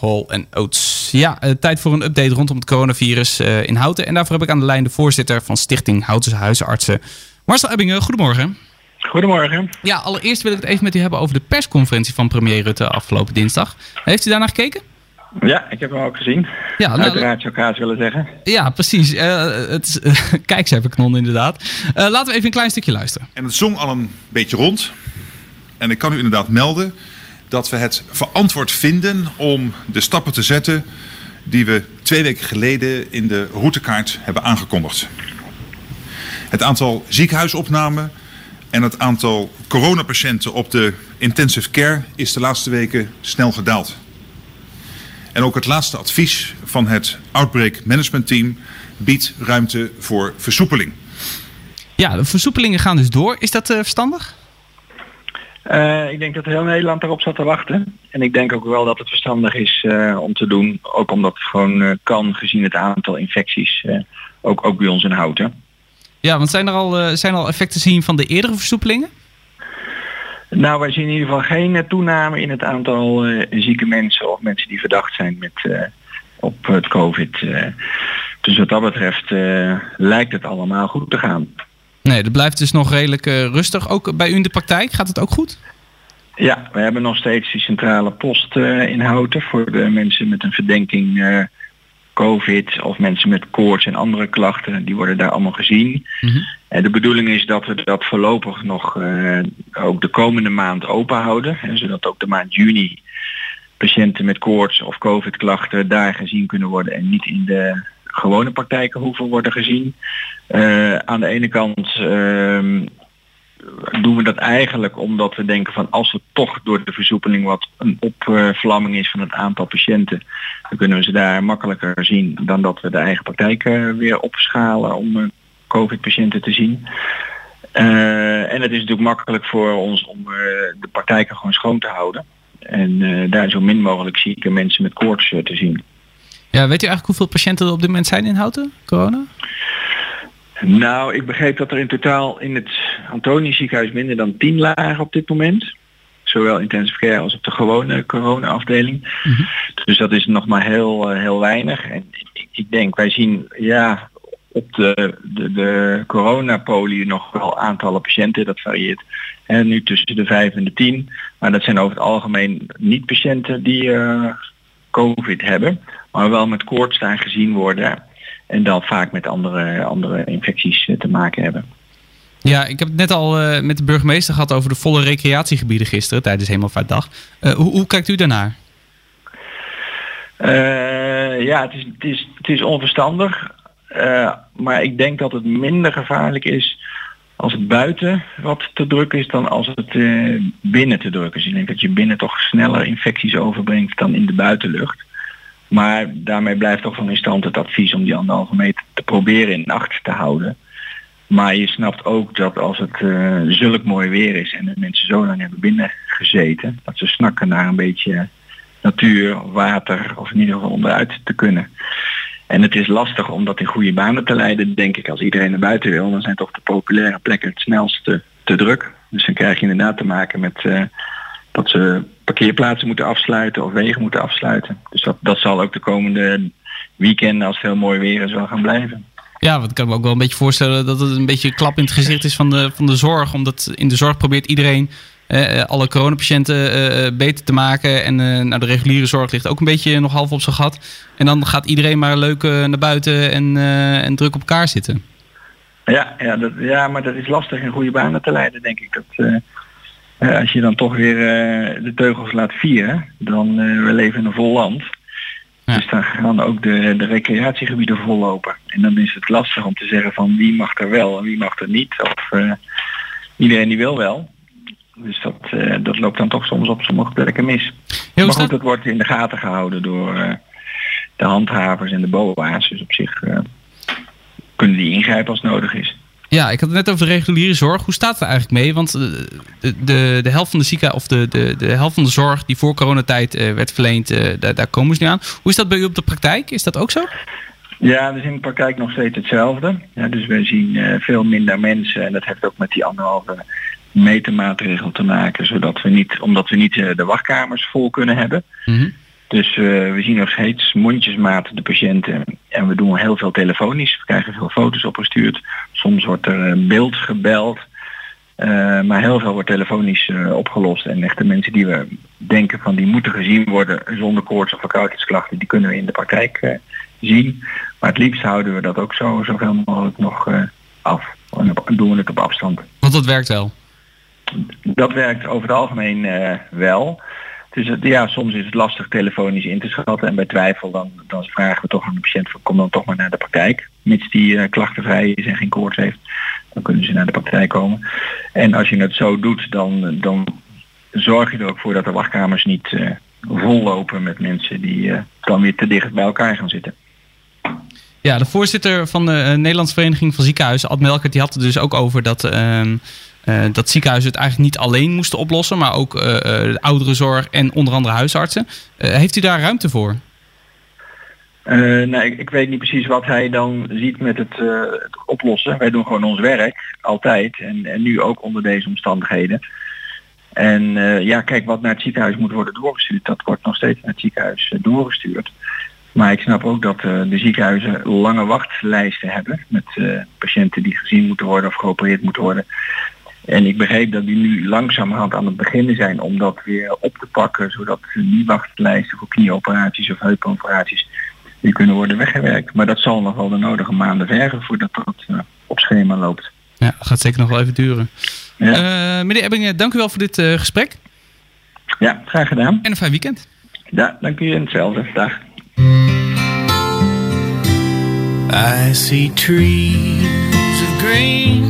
Oates. Ja, uh, tijd voor een update rondom het coronavirus uh, in Houten. En daarvoor heb ik aan de lijn de voorzitter van Stichting Houten Huisartsen. Marcel Ebbingen, goedemorgen. Goedemorgen. Ja, allereerst wil ik het even met u hebben over de persconferentie van premier Rutte afgelopen dinsdag. Heeft u daarnaar gekeken? Ja, ik heb hem ook gezien. Ja, nou, Uiteraard zou ik haast willen zeggen. Ja, precies. Uh, het is, uh, kijk, ze hebben inderdaad. Uh, laten we even een klein stukje luisteren. En het zong al een beetje rond. En ik kan u inderdaad melden dat we het verantwoord vinden om de stappen te zetten die we twee weken geleden in de routekaart hebben aangekondigd. Het aantal ziekenhuisopnamen En het aantal coronapatiënten op de intensive care is de laatste weken snel gedaald. En ook het laatste advies van het Outbreak Management Team biedt ruimte voor versoepeling. Ja, de versoepelingen gaan dus door. Is dat uh, verstandig? Uh, ik denk dat heel Nederland daarop zat te wachten. En ik denk ook wel dat het verstandig is uh, om te doen. Ook omdat het gewoon kan gezien het aantal infecties. ook, ook bij ons in Houten. Ja, want zijn er al, zijn er al effecten te zien van de eerdere versoepelingen? Nou, wij zien in ieder geval geen toename in het aantal zieke mensen of mensen die verdacht zijn met, op het COVID. dus wat dat betreft lijkt het allemaal goed te gaan. Nee, dat blijft dus nog redelijk uh, rustig. Ook bij u in de praktijk, gaat het ook goed? Ja, we hebben nog steeds die centrale post uh, in Houten voor de mensen met een verdenking COVID of mensen met koorts en andere klachten. Die worden daar allemaal gezien. Mm -hmm. En de bedoeling is dat we dat voorlopig nog ook de komende maand open houden. Hè, zodat ook de maand juni patiënten met koorts of COVID klachten daar gezien kunnen worden en niet in de gewone praktijken hoeven worden gezien. Uh, aan de ene kant uh, doen we dat eigenlijk omdat we denken van als er toch door de versoepeling wat een opvlamming is van het aantal patiënten, dan kunnen we ze daar makkelijker zien dan dat we de eigen praktijk weer opschalen om uh, COVID-patiënten te zien. En het is natuurlijk makkelijk voor ons om de praktijken gewoon schoon te houden. En daar zo min mogelijk zieke mensen met koorts te zien. Ja, weet u eigenlijk hoeveel patiënten er op dit moment zijn in Houten, corona? Nou, ik begreep dat er in totaal in het Antonius ziekenhuis minder dan 10 lagen op dit moment. Zowel intensive care als op de gewone corona-afdeling. Mm -hmm. Dus dat is nog maar heel, heel weinig. En ik, ik denk, wij zien ja, op de, de, de coronapolie nog wel aantallen patiënten. Dat varieert hè, nu tussen de 5 en de 10. Maar dat zijn over het algemeen niet patiënten die uh, COVID hebben. Maar wel met koorts daar gezien worden. En dan vaak met andere, andere infecties te maken hebben. Ja, ik heb het net al uh, met de burgemeester gehad over de volle recreatiegebieden gisteren tijdens Hemelvaartdag. Uh, hoe, hoe kijkt u daarnaar? Uh, ja, het is, het, is, het is onverstandig. maar ik denk dat het minder gevaarlijk is als het buiten wat te druk is dan als het binnen te druk is. Ik denk dat je binnen toch sneller infecties overbrengt dan in de buitenlucht. Maar daarmee blijft toch van in stand het advies om die anderhalve meter te proberen in acht te houden. Maar je snapt ook dat als het uh, zulk mooi weer is en de mensen zo lang hebben binnen gezeten, dat ze snakken naar een beetje natuur, water of in ieder geval onderuit te kunnen. En het is lastig om dat in goede banen te leiden, denk ik. Als iedereen naar buiten wil, dan zijn toch de populaire plekken het snelste te druk. Dus dan krijg je inderdaad te maken met uh, dat ze parkeerplaatsen moeten afsluiten of wegen moeten afsluiten. Dus dat, dat zal ook de komende weekenden, als het heel mooi weer is, wel gaan blijven. Ja, want ik kan me ook wel een beetje voorstellen dat het een beetje een klap in het gezicht is van de, van de zorg. Omdat in de zorg probeert iedereen eh, alle coronapatiënten eh, beter te maken. En eh, nou, de reguliere zorg ligt ook een beetje nog half op zijn gat. En dan gaat iedereen maar leuk naar buiten en, en druk op elkaar zitten. Ja, ja, dat, ja, maar dat is lastig in goede banen te leiden, denk ik. Dat, als je dan toch weer de teugels laat vieren, dan we leven in een vol land. Ja. Dus dan gaan ook de, de recreatiegebieden vollopen. En dan is het lastig om te zeggen van wie mag er wel en wie mag er niet. Of uh, iedereen die wil wel. Dus dat, uh, dat loopt dan toch soms op sommige plekken mis. Maar goed, dat wordt in de gaten gehouden door uh, de handhavers en de BOA's. Dus op zich kunnen die ingrijpen als nodig is. Ja, ik had het net over de reguliere zorg. Hoe staat het er eigenlijk mee? Want de, de, de helft van de zieken of de, de, de helft van de zorg die voor coronatijd uh, werd verleend, uh, daar, daar komen ze nu aan. Hoe is dat bij u op de praktijk? Is dat ook zo? Ja, dus in de praktijk nog steeds hetzelfde. Ja, dus wij zien uh, veel minder mensen en dat heeft ook met die anderhalve meter maatregel te maken, zodat we niet, omdat we niet de wachtkamers vol kunnen hebben. Mm -hmm. Dus uh, we zien nog steeds mondjesmaat de patiënten en we doen heel veel telefonisch. We krijgen veel foto's opgestuurd. Soms wordt er beeld gebeld. Uh, maar heel veel wordt telefonisch uh, opgelost. En echt de mensen die we denken van die moeten gezien worden zonder koorts of verkoudheidsklachten, die kunnen we in de praktijk zien. Maar het liefst houden we dat ook zo zoveel mogelijk nog af. En doen we het op afstand. Want dat werkt wel? Dat werkt over het algemeen wel. Dus ja, soms is het lastig telefonisch in te schatten en bij twijfel dan, dan vragen we toch aan de patiënt kom dan toch maar naar de praktijk. Mits die uh, klachtenvrij is en geen koorts heeft, dan kunnen ze naar de praktijk komen. En als je het zo doet, dan, dan zorg je er ook voor dat de wachtkamers niet uh, vollopen met mensen die uh, dan weer te dicht bij elkaar gaan zitten. Ja, de voorzitter van de Nederlandse Vereniging van Ziekenhuizen, Ad Melkert, die had het dus ook over dat, uh, uh, dat ziekenhuizen het eigenlijk niet alleen moesten oplossen, maar ook de ouderenzorg en onder andere huisartsen. heeft u daar ruimte voor? nee, ik, ik, weet niet precies wat hij dan ziet met het, het, oplossen. Wij doen gewoon ons werk, altijd, en, en nu ook onder deze omstandigheden. En ja, kijk, wat naar het ziekenhuis moet worden doorgestuurd, dat wordt nog steeds naar het ziekenhuis doorgestuurd. Maar ik snap ook dat uh, de ziekenhuizen lange wachtlijsten hebben met uh, patiënten die gezien moeten worden of geopereerd moeten worden. En ik begreep dat die nu langzamerhand aan het beginnen zijn om dat weer op te pakken, zodat die wachtlijsten voor knieoperaties of heupoperaties weer kunnen worden weggewerkt. Maar dat zal nog wel de nodige maanden vergen voordat dat uh, op schema loopt. Ja, dat gaat zeker nog wel even duren. Ja. meneer Ebbingen, dank u wel voor dit gesprek. Ja, graag gedaan. En een fijn weekend. Ja, dank u en hetzelfde. Dag. I see trees of green,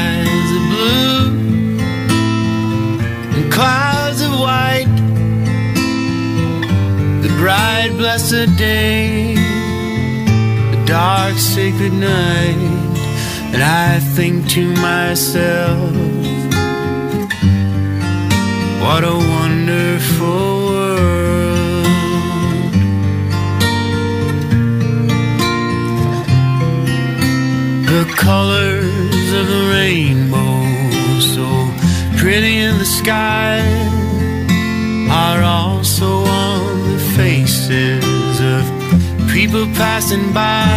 bright, blessed day, the dark, sacred night, and I think to myself, what a wonderful world. The colors of the rainbow, so pretty in the sky, are also on faces of people passing by.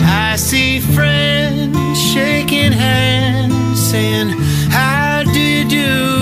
I see friends shaking hands, saying, How do you do?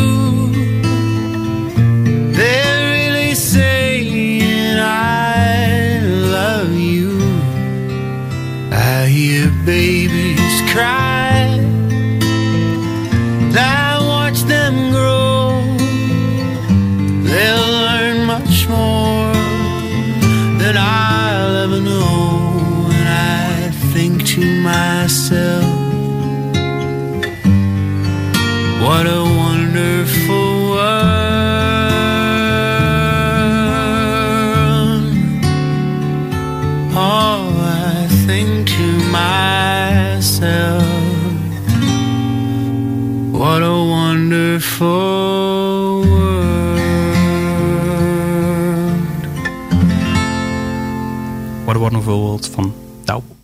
Van Douwpop.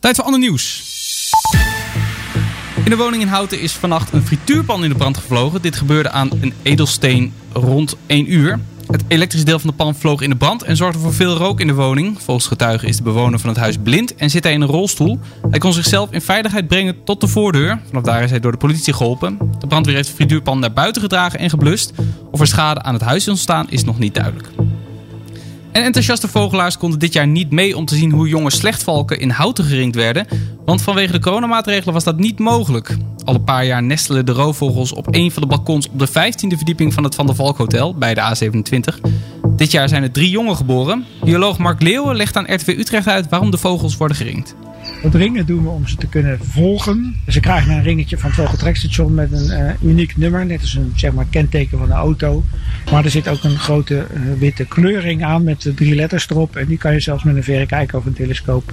Tijd voor ander nieuws. In de woning in Houten is vannacht een frituurpan in de brand gevlogen. Dit gebeurde aan een edelsteen rond 1 uur. Het elektrische deel van de pan vloog in de brand en zorgde voor veel rook in de woning. Volgens getuigen is de bewoner van het huis blind en zit hij in een rolstoel. Hij kon zichzelf in veiligheid brengen tot de voordeur. Vanaf daar is hij door de politie geholpen. De brandweer heeft de frituurpan naar buiten gedragen en geblust. Of er schade aan het huis is ontstaan is nog niet duidelijk. En enthousiaste vogelaars konden dit jaar niet mee om te zien hoe jonge slechtvalken in houten geringd werden. Want vanwege de coronamaatregelen was dat niet mogelijk. Al een paar jaar nestelen de roofvogels op een van de balkons op de 15e verdieping van het Van der Valk Hotel bij de A27. Dit jaar zijn er drie jongen geboren. Bioloog Mark Leeuwen legt aan RTV Utrecht uit waarom de vogels worden geringd. Dat ringen doen we om ze te kunnen volgen. Ze krijgen een ringetje van het vogeltrekstation met een uh, uniek nummer. Net als een zeg maar, kenteken van de auto. Maar er zit ook een grote uh, witte kleuring aan met uh, drie letters erop. En die kan je zelfs met een verrekijker of een telescoop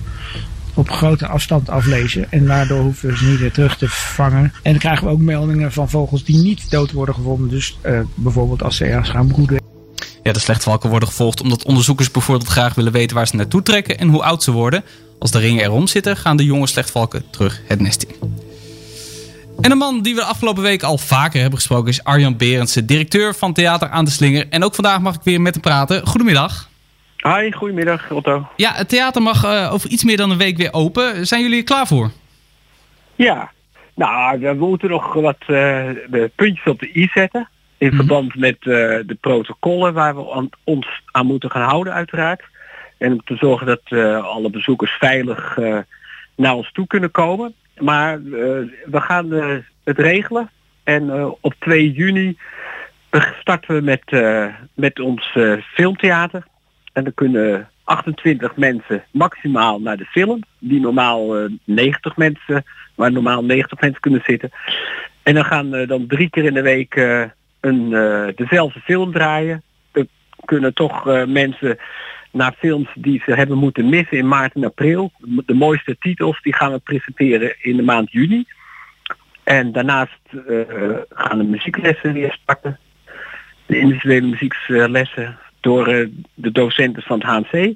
op grote afstand aflezen. En daardoor hoeven we ze niet weer terug te vangen. En dan krijgen we ook meldingen van vogels die niet dood worden gevonden. Dus bijvoorbeeld als ze ergens gaan broeden. Ja, de slechtvalken worden gevolgd omdat onderzoekers bijvoorbeeld graag willen weten waar ze naartoe trekken en hoe oud ze worden. Als de ringen erom zitten, gaan de jonge slechtvalken terug het nest in. En een man die we de afgelopen week al vaker hebben gesproken is Arjan Berendsen, directeur van Theater aan de Slinger. En ook vandaag mag ik weer met hem praten. Goedemiddag. Hi, goedemiddag Otto. Ja, het theater mag eh, over iets meer dan een week weer open. Zijn jullie er klaar voor? Ja, nou, we moeten nog wat eh, de puntjes op de i zetten. In verband met eh, de protocollen waar we ons aan moeten gaan houden uiteraard. En om te zorgen dat eh, alle bezoekers veilig eh, naar ons toe kunnen komen. Maar eh, we gaan het regelen. En op 2 juni starten we met, met ons filmtheater. En dan kunnen 28 mensen maximaal naar de film. Die normaal eh, 90 mensen, waar normaal 90 mensen kunnen zitten. En dan gaan we dan drie keer in de week een, dezelfde film draaien. Er kunnen toch mensen naar films die ze hebben moeten missen in maart en april. De mooiste titels die gaan we presenteren in de maand juni. En daarnaast eh, gaan de muzieklessen weer starten. De individuele muzieklessen door eh, de docenten van het HNC.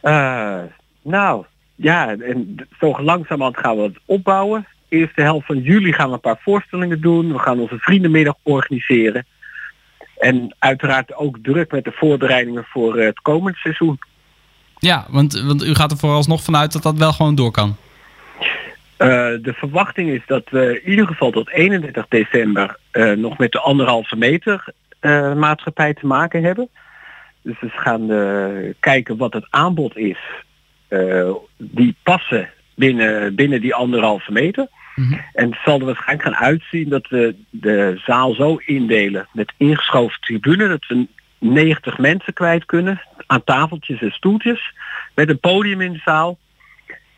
Eh, nou, ja, en zo langzamerhand gaan we het opbouwen. Eerste helft van juli gaan we een paar voorstellingen doen. We gaan onze vriendenmiddag organiseren. En uiteraard ook druk met de voorbereidingen voor eh, het komende seizoen. Ja, want, want u gaat er vooralsnog vanuit dat dat wel gewoon door kan. Eh, de verwachting is dat we in ieder geval tot 31 december eh, nog met de anderhalve meter maatschappij te maken hebben. Dus we gaan kijken wat het aanbod is die passen binnen, binnen die anderhalve meter. En het zal er waarschijnlijk gaan uitzien dat we de zaal zo indelen met ingeschoven tribune dat we 90 mensen kwijt kunnen aan tafeltjes en stoeltjes met een podium in de zaal.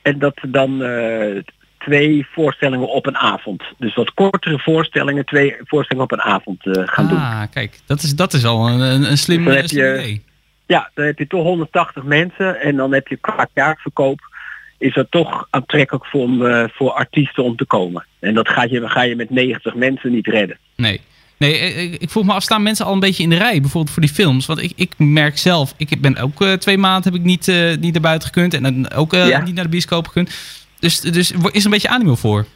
En dat we dan eh, twee voorstellingen op een avond. Dus wat kortere voorstellingen, twee voorstellingen op een avond eh, gaan doen. Ah, kijk, dat is, dat is al een, een, een slim, Dus dan heb slim je- idee. Ja, dan heb je toch 180 mensen en dan heb je qua kaartverkoop is dat toch aantrekkelijk voor, om, eh, voor artiesten om te komen. En dat ga je, ga je met 90 mensen niet redden. Nee. Nee, eh, ik, ik vroeg me af, staan mensen al een beetje in de rij, bijvoorbeeld voor die films? Want ik, ik merk zelf, ik ben ook eh, twee maanden heb ik niet, eh, niet naar buiten gekund en dan ook eh, Ja. niet naar de bioscoop gekund. Dus, dus is er een beetje animo voor?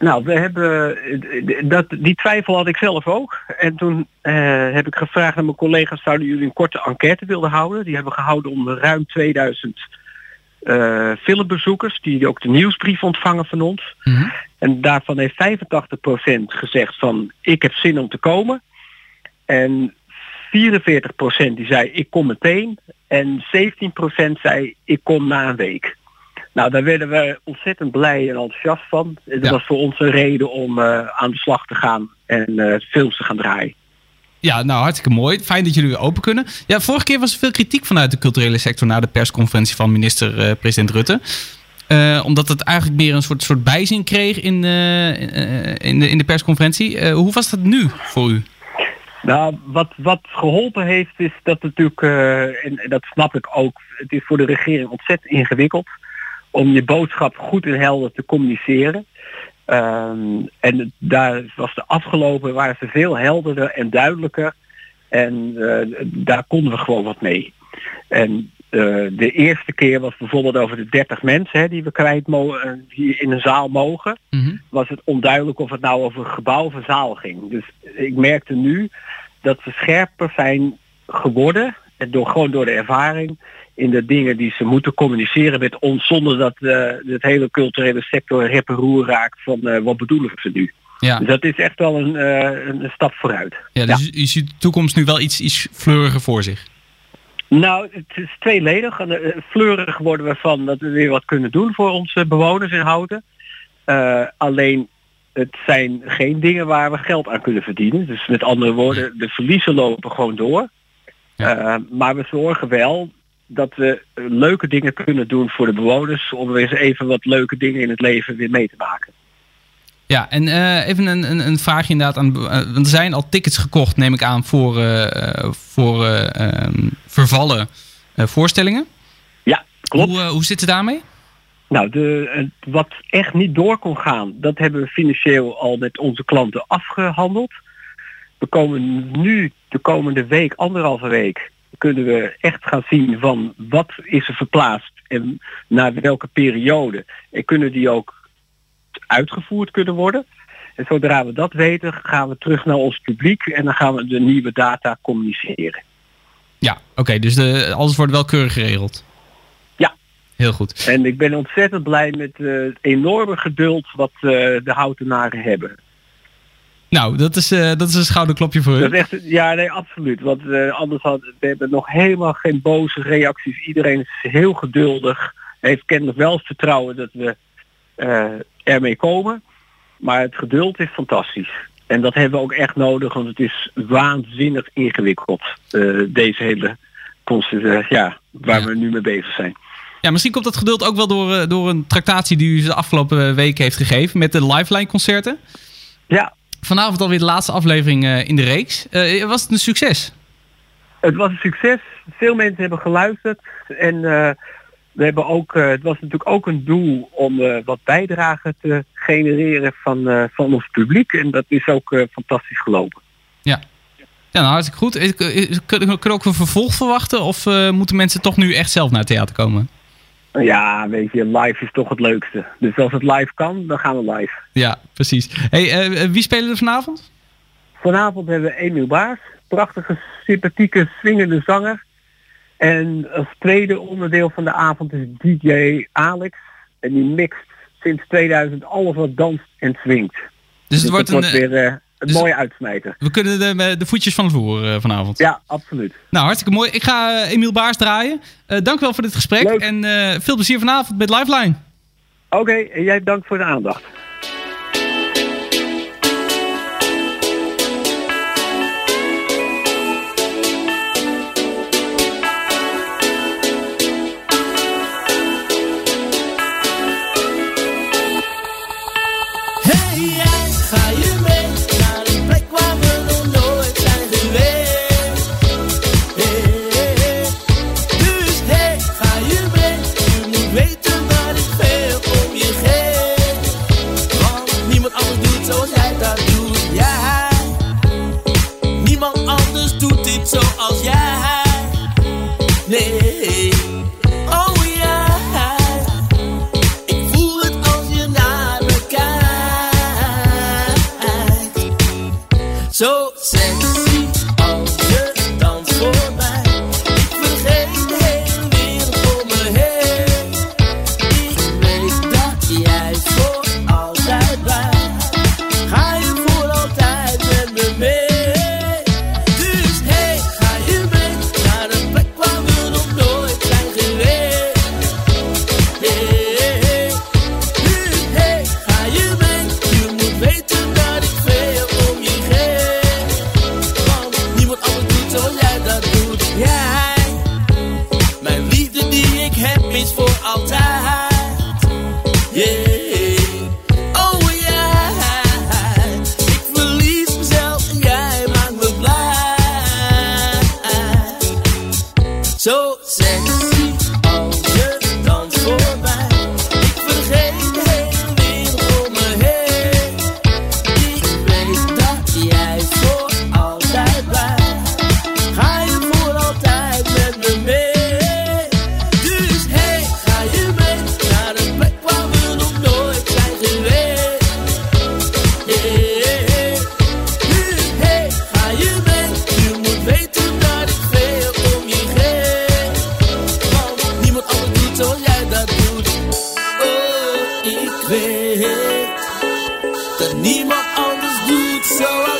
Nou, we hebben eh, dat, die twijfel had ik zelf ook. En toen eh, heb ik gevraagd aan mijn collega's, zouden jullie een korte enquête willen houden? Die hebben we gehouden onder ruim 2000 eh, filmbezoekers, die ook de nieuwsbrief ontvangen van ons. En daarvan heeft 85% gezegd van ik heb zin om te komen. En 44% die zei ik kom meteen. En 17% zei ik kom na een week. Nou, daar werden we ontzettend blij en enthousiast van. Dat was voor ons een reden om eh, aan de slag te gaan en eh, films te gaan draaien. Ja, nou hartstikke mooi. Fijn dat jullie weer open kunnen. Ja, vorige keer was er veel kritiek vanuit de culturele sector na de persconferentie van minister-president Rutte. Eh, omdat het eigenlijk meer een soort, soort bijzin kreeg in, eh, eh, in, de, in de persconferentie. Eh, hoe was dat nu voor u? Nou, wat, wat geholpen heeft is dat natuurlijk, eh, en dat snap ik ook, het is voor de regering ontzettend ingewikkeld om je boodschap goed en helder te communiceren. Ehm, en daar was de afgelopen, waren ze veel helderder en duidelijker. En eh, daar konden we gewoon wat mee. En eh, de eerste keer was bijvoorbeeld over de 30 mensen hè, die we kwijt mogen, die in een zaal mogen was het onduidelijk of het nou over een gebouw of een zaal ging. Dus ik merkte nu dat ze scherper zijn geworden, en door, gewoon door de ervaring, in de dingen die ze moeten communiceren met ons, zonder dat eh het hele culturele sector rep en roer raakt van eh, wat bedoelen ze nu. Ja. Dus dat is echt wel een, eh, een stap vooruit. Ja, dus u ziet de toekomst nu wel iets, iets fleuriger voor zich. Nou, het is tweeledig. Fleurig worden we van dat we weer wat kunnen doen voor onze bewoners in Houten. Alleen het zijn geen dingen waar we geld aan kunnen verdienen. Dus met andere woorden, de verliezen lopen gewoon door. Maar we zorgen wel dat we eh, leuke dingen kunnen doen voor de bewoners om weer eens even wat leuke dingen in het leven weer mee te maken. Ja, en eh, even een, een, een vraagje inderdaad. Aan, eh, want er zijn al tickets gekocht, neem ik aan, voor, voor eh, ehm, vervallen voorstellingen. Ja, klopt. Hoe, hoe zit het daarmee? Nou, de, wat echt niet door kon gaan, dat hebben we financieel al met onze klanten afgehandeld. We komen nu de komende week, anderhalve week, kunnen we echt gaan zien van wat is er verplaatst en naar welke periode. En kunnen die ook uitgevoerd kunnen worden. En zodra we dat weten, gaan we terug naar ons publiek en dan gaan we de nieuwe data communiceren. Ja, oké. dus de, alles wordt wel keurig geregeld. Ja. Heel goed. En ik ben ontzettend blij met eh, het enorme geduld wat eh, de houtenaren hebben. Nou, dat is, eh, dat is een schouderklopje voor u. Dat is echt, ja, nee, absoluut. Want eh, anders had we hebben nog helemaal geen boze reacties. Iedereen is heel geduldig. Heeft kennelijk wel het vertrouwen dat we eh, ermee komen. Maar het geduld is fantastisch. En dat hebben we ook echt nodig, want het is waanzinnig ingewikkeld. deze hele eh, ja, waar we nu mee bezig zijn. Ja, misschien komt dat geduld ook wel door, door een tractatie die u de afgelopen week heeft gegeven met de Lifeline concerten. Ja. Vanavond alweer de laatste aflevering eh, in de reeks. Eh, was het een succes? Het was een succes. Veel mensen hebben geluisterd. En eh, we hebben ook, het was natuurlijk ook een doel om wat bijdrage te genereren van, van ons publiek. En dat is ook fantastisch gelopen. Ja. Ja, nou hartstikke goed. Kunnen we ook een vervolg verwachten? Of moeten mensen toch nu echt zelf naar het theater komen? Ja, weet je, live is toch het leukste. Dus als het live kan, dan gaan we live. Ja, precies. Hey, eh, wie spelen er vanavond? Vanavond hebben we Emiel Baars. Prachtige, sympathieke, swingende zanger. En als tweede onderdeel van de avond is DJ Alex. En die mixt sinds 2000 alles wat danst en swingt. Dus het wordt dat een, eh, weer eh, een dus- mooie uitsmijter. We kunnen de, de voetjes van vloer eh, vanavond. Ja, absoluut. Nou, hartstikke mooi. Ik ga eh, Emiel Baars draaien. Eh dank wel voor dit gesprek. En eh, veel plezier vanavond met Lifeline. Oké, en jij bedankt voor de aandacht.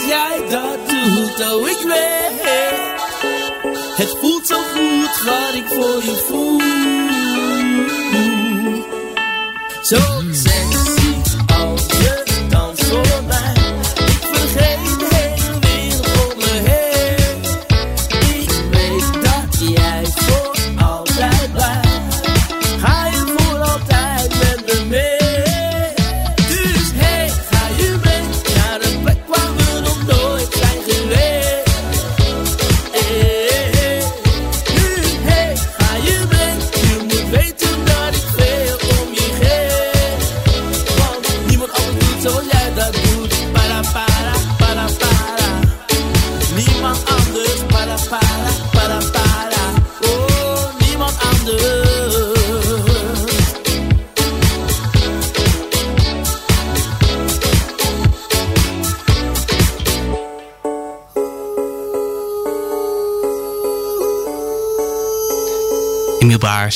Zoals jij dat doet. Oh, ik weet. Het voelt zo goed wat ik voor je voel. Zo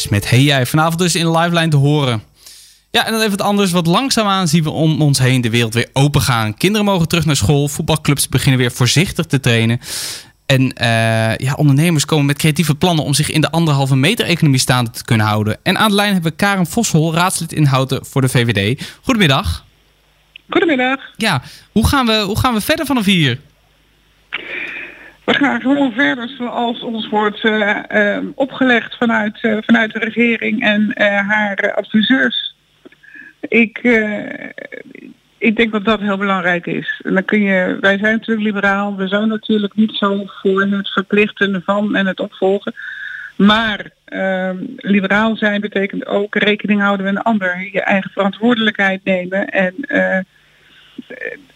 Met Hey Jij. Vanavond dus in Liveline te horen. Ja, en dan even wat anders. Wat langzaamaan zien we om ons heen de wereld weer open gaan. Kinderen mogen terug naar school. Voetbalclubs beginnen weer voorzichtig te trainen. En eh, ja, ondernemers komen met creatieve plannen om zich in de anderhalve meter economie staande te kunnen houden. En aan de lijn hebben we Karen Voshol, raadslid in Houten voor de VVD. Goedemiddag. Goedemiddag. Ja, hoe gaan we, hoe gaan we verder vanaf hier? We gaan gewoon verder zoals ons wordt eh, eh, opgelegd vanuit, eh, vanuit de regering en haar adviseurs. Ik, ik denk dat dat heel belangrijk is. En dan kun je, wij zijn natuurlijk liberaal, we zijn natuurlijk niet zo voor het verplichten van en het opvolgen. Maar ehm, liberaal zijn betekent ook rekening houden met een ander, je eigen verantwoordelijkheid nemen en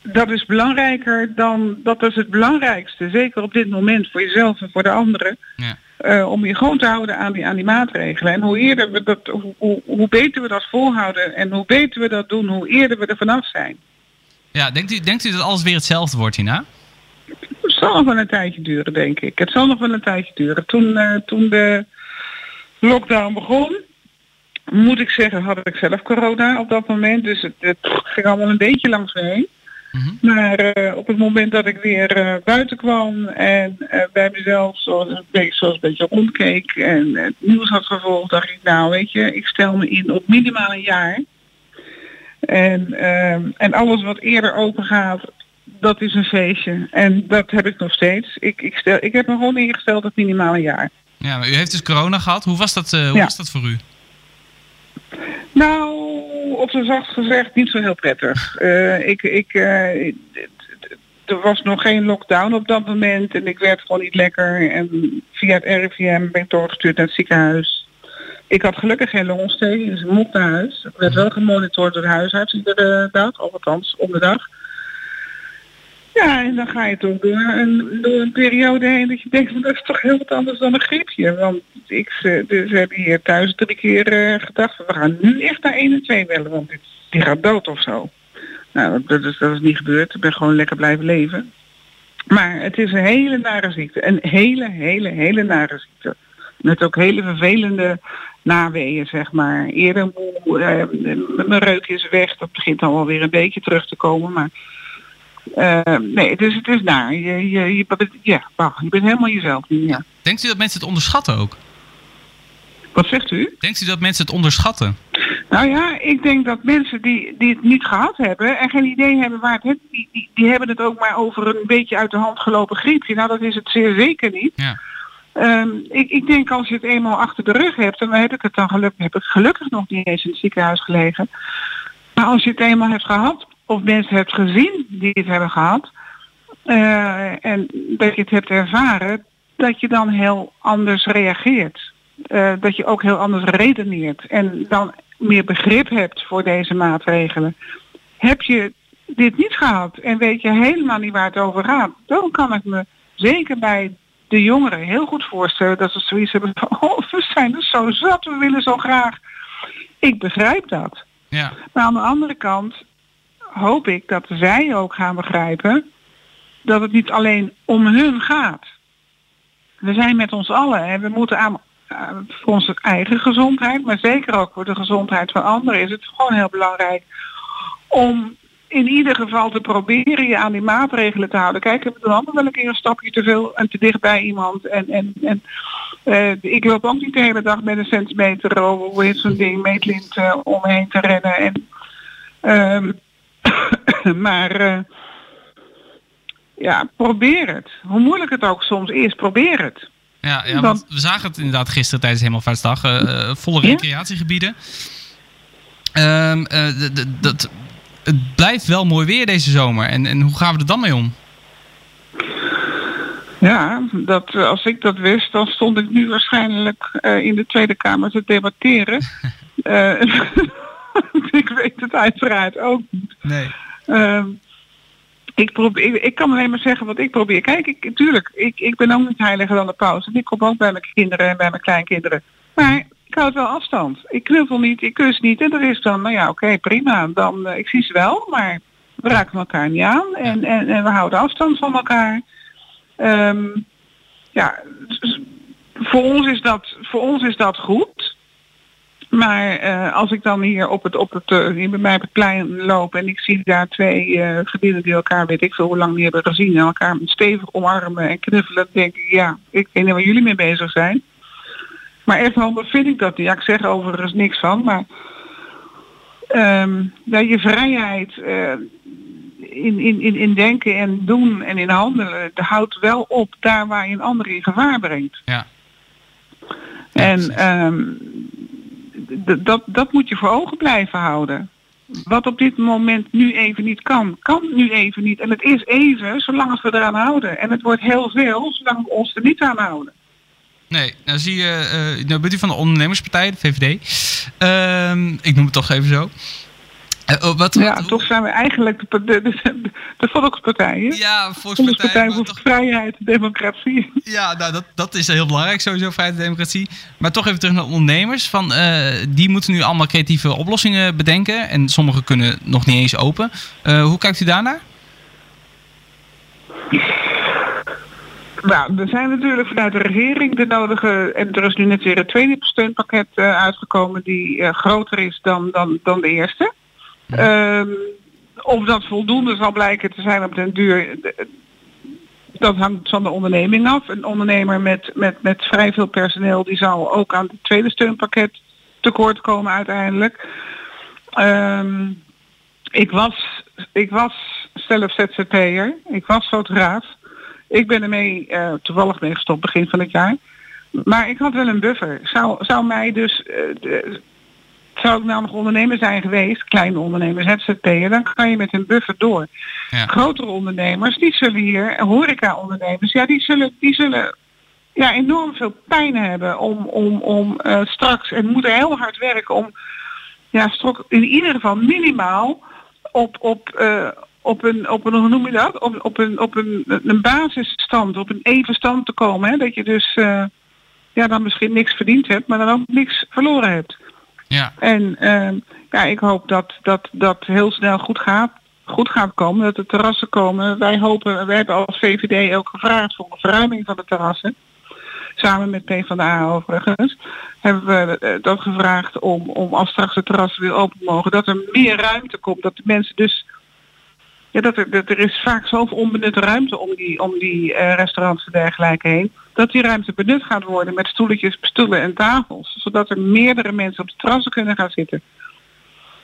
dat is belangrijker dan, dat is het belangrijkste, zeker op dit moment voor jezelf en voor de anderen. Eh, om je gewoon te houden aan die, aan die maatregelen. En hoe eerder we dat, hoe, hoe, hoe beter we dat volhouden en hoe beter we dat doen, hoe eerder we er vanaf zijn. Ja, denkt u, denkt u dat alles weer hetzelfde wordt hierna? Het zal nog wel een tijdje duren, denk ik. Het zal nog wel een tijdje duren. Toen, eh, toen de lockdown begon, moet ik zeggen, had ik zelf corona op dat moment. Dus het, het ging allemaal een beetje langs me heen. Maar eh, op het moment dat ik weer eh, buiten kwam en eh, bij mezelf zoals een beetje, zoals een beetje rondkeek en het nieuws had gevolgd, dacht ik, nou weet je, ik stel me in op minimaal een jaar. En, ehm, en alles wat eerder open gaat, dat is een feestje. En dat heb ik nog steeds. Ik, ik, stel, ik heb me gewoon ingesteld op minimaal een jaar. Ja, maar u heeft dus corona gehad. Hoe was dat, hoe Ja. was dat voor u? Nou, op zijn zacht gezegd niet zo heel prettig. Eh, ik, ik, eh, er was nog geen lockdown op dat moment en ik werd gewoon niet lekker. En via het RIVM ben ik doorgestuurd naar het ziekenhuis. Ik had gelukkig geen longontsteking, dus ik mocht naar huis. Ik werd wel gemonitord door de huisarts iedere dag, althans om de dag. Ja, en dan ga je toch door een, door een periode heen dat je denkt, van, dat is toch heel wat anders dan een griepje. Want ik, ze, hebben hier thuis drie keer eh, gedacht, we gaan nu echt naar 1 en 2 bellen, want dit, die gaat dood of zo. Nou, dat is, dat is niet gebeurd. Ik ben gewoon lekker blijven leven. Maar het is een hele nare ziekte. Een hele, hele, hele nare ziekte. Met ook hele vervelende naweeën, zeg maar. Eerder moe, eh, mijn reuk is weg. Dat begint dan wel weer een beetje terug te komen. Maar eh, nee, dus het is naar. Je, je, je, bent- ja, wacht, je bent helemaal jezelf niet. Ja. Denkt u dat mensen het onderschatten ook? Wat zegt u? Denkt u dat mensen het onderschatten? Nou ja, ik denk dat mensen die, die het niet gehad hebben en geen idee hebben waar het heen, die, die, die hebben het ook maar over een beetje uit de hand gelopen griepje. Nou, dat is het zeer zeker niet. Ja. Ehm, ik, ik denk als je het eenmaal achter de rug hebt, en dan heb ik het dan gelukkig, heb ik gelukkig nog niet eens in het ziekenhuis gelegen. Maar als je het eenmaal hebt gehad, of mensen hebt gezien die het hebben gehad, eh, en dat je het hebt ervaren, dat je dan heel anders reageert. Eh, dat je ook heel anders redeneert en dan meer begrip hebt voor deze maatregelen. Heb je dit niet gehad en weet je helemaal niet waar het over gaat, dan kan ik me zeker bij de jongeren heel goed voorstellen dat ze zoiets hebben van, oh, we zijn er zo zat, we willen zo graag. Ik begrijp dat. Ja. Maar aan de andere kant hoop ik dat zij ook gaan begrijpen dat het niet alleen om hun gaat. We zijn met ons allen en we moeten aan, eh, voor onze eigen gezondheid, maar zeker ook voor de gezondheid van anderen, is het gewoon heel belangrijk om in ieder geval te proberen je aan die maatregelen te houden. Kijk, we doen allemaal wel een keer een stapje te veel en te dicht bij iemand. En, en, en eh, ik loop ook niet de hele dag met een centimeter over hoe heet zo'n ding, meetlint eh, om me heen te rennen. En, ehm, maar eh, ja, probeer het. Hoe moeilijk het ook soms is, probeer het. Ja, ja want we zagen het inderdaad gisteren tijdens Hemelvaartsdag. eh eh, volle recreatiegebieden. Ehm, eh, dat, het blijft wel mooi weer deze zomer. En, en hoe gaan we er dan mee om? Ja, dat, als ik dat wist, dan stond ik nu waarschijnlijk in de Tweede Kamer te debatteren. ik weet het uiteraard ook niet. Nee. Ehm, ik, probeer, ik, ik kan alleen maar zeggen wat ik probeer. Kijk, ik, tuurlijk, ik, ik ben ook niet heiliger dan de paus. En ik kom ook bij mijn kinderen en bij mijn kleinkinderen. Maar ik houd wel afstand. Ik knuffel niet, ik kus niet. En er is dan, nou ja, oké, prima. Dan, eh, ik zie ze wel, maar we raken elkaar niet aan. En, en, en we houden afstand van elkaar. Ehm, ja, s- voor ons, is dat, voor ons is dat goed. Maar eh, als ik dan hier op het, op het, hier bij mij op het plein loop en ik zie daar twee eh gebieden die elkaar weet ik veel hoe lang niet hebben gezien en elkaar stevig omarmen en knuffelen, dan denk ik ja, ik weet niet waar jullie mee bezig zijn. Maar echt handig vind ik dat niet. Ja, ik zeg er overigens niks van, maar ja, je vrijheid in, in, in, in denken en doen en in handelen, dat houdt wel op daar waar je een ander in gevaar brengt. Ja. En dat, dat moet je voor ogen blijven houden. Wat op dit moment nu even niet kan, kan nu even niet. En het is even, zolang als we eraan houden. En het wordt heel veel, zolang we ons er niet aan houden. Nee, nou zie je, eh, nou bent u van de ondernemerspartij, de VVD. Ehm, ik noem het toch even zo. Eh, oh, wat, Ja, toch zijn we eigenlijk de, de, de, de volkspartij. hè? Ja, Volkspartij voor vrijheid en democratie. Ja, nou, dat, dat is heel belangrijk sowieso, vrijheid en democratie. Maar toch even terug naar de ondernemers. Van, eh, die moeten nu allemaal creatieve oplossingen bedenken. En sommige kunnen nog niet eens open. Eh, hoe kijkt u daarnaar? Nou, er zijn natuurlijk vanuit de regering de nodige... En er is nu net weer een tweede steunpakket uitgekomen die groter is dan, dan, dan de eerste. Ehm, of dat voldoende zal blijken te zijn op den duur, dat hangt van de onderneming af. Een ondernemer met, met, met vrij veel personeel die zal ook aan het tweede steunpakket tekort komen uiteindelijk. Ehm, ik was, ik was zelf ZZP'er, ik was fotograaf. Ik ben ermee eh, toevallig mee gestopt begin van het jaar. Maar ik had wel een buffer. Zou, zou mij dus eh, de- zou ik nou nog ondernemer zijn geweest, kleine ondernemers, ZZP'er, dan kan je met een buffer door. Grotere ondernemers, die zullen hier, horeca-ondernemers, ja, die zullen, die zullen ja, enorm veel pijn hebben om, om, om eh, straks, en moeten heel hard werken om ja, strok, in ieder geval minimaal op, op, eh, op een, op een, hoe noem je dat? Op, op een, op een, een basisstand, op een even stand te komen. Hè? Dat je dus eh, ja, dan misschien niks verdiend hebt, maar dan ook niks verloren hebt. Ja. En ehm, ja, ik hoop dat dat, dat heel snel goed gaat, goed gaat komen, dat de terrassen komen. Wij hopen, wij hebben als VVD ook gevraagd voor een verruiming van de terrassen. Samen met PvdA overigens. Hebben we eh, dat gevraagd om, om als straks de terrassen weer open mogen, dat er meer ruimte komt. Dat de mensen dus ja, dat er, dat er is vaak zoveel onbenutte ruimte om die, om die eh, restaurants en dergelijke heen. Dat die ruimte benut gaat worden met stoeletjes, stoelen en tafels. Zodat er meerdere mensen op de terrassen kunnen gaan zitten.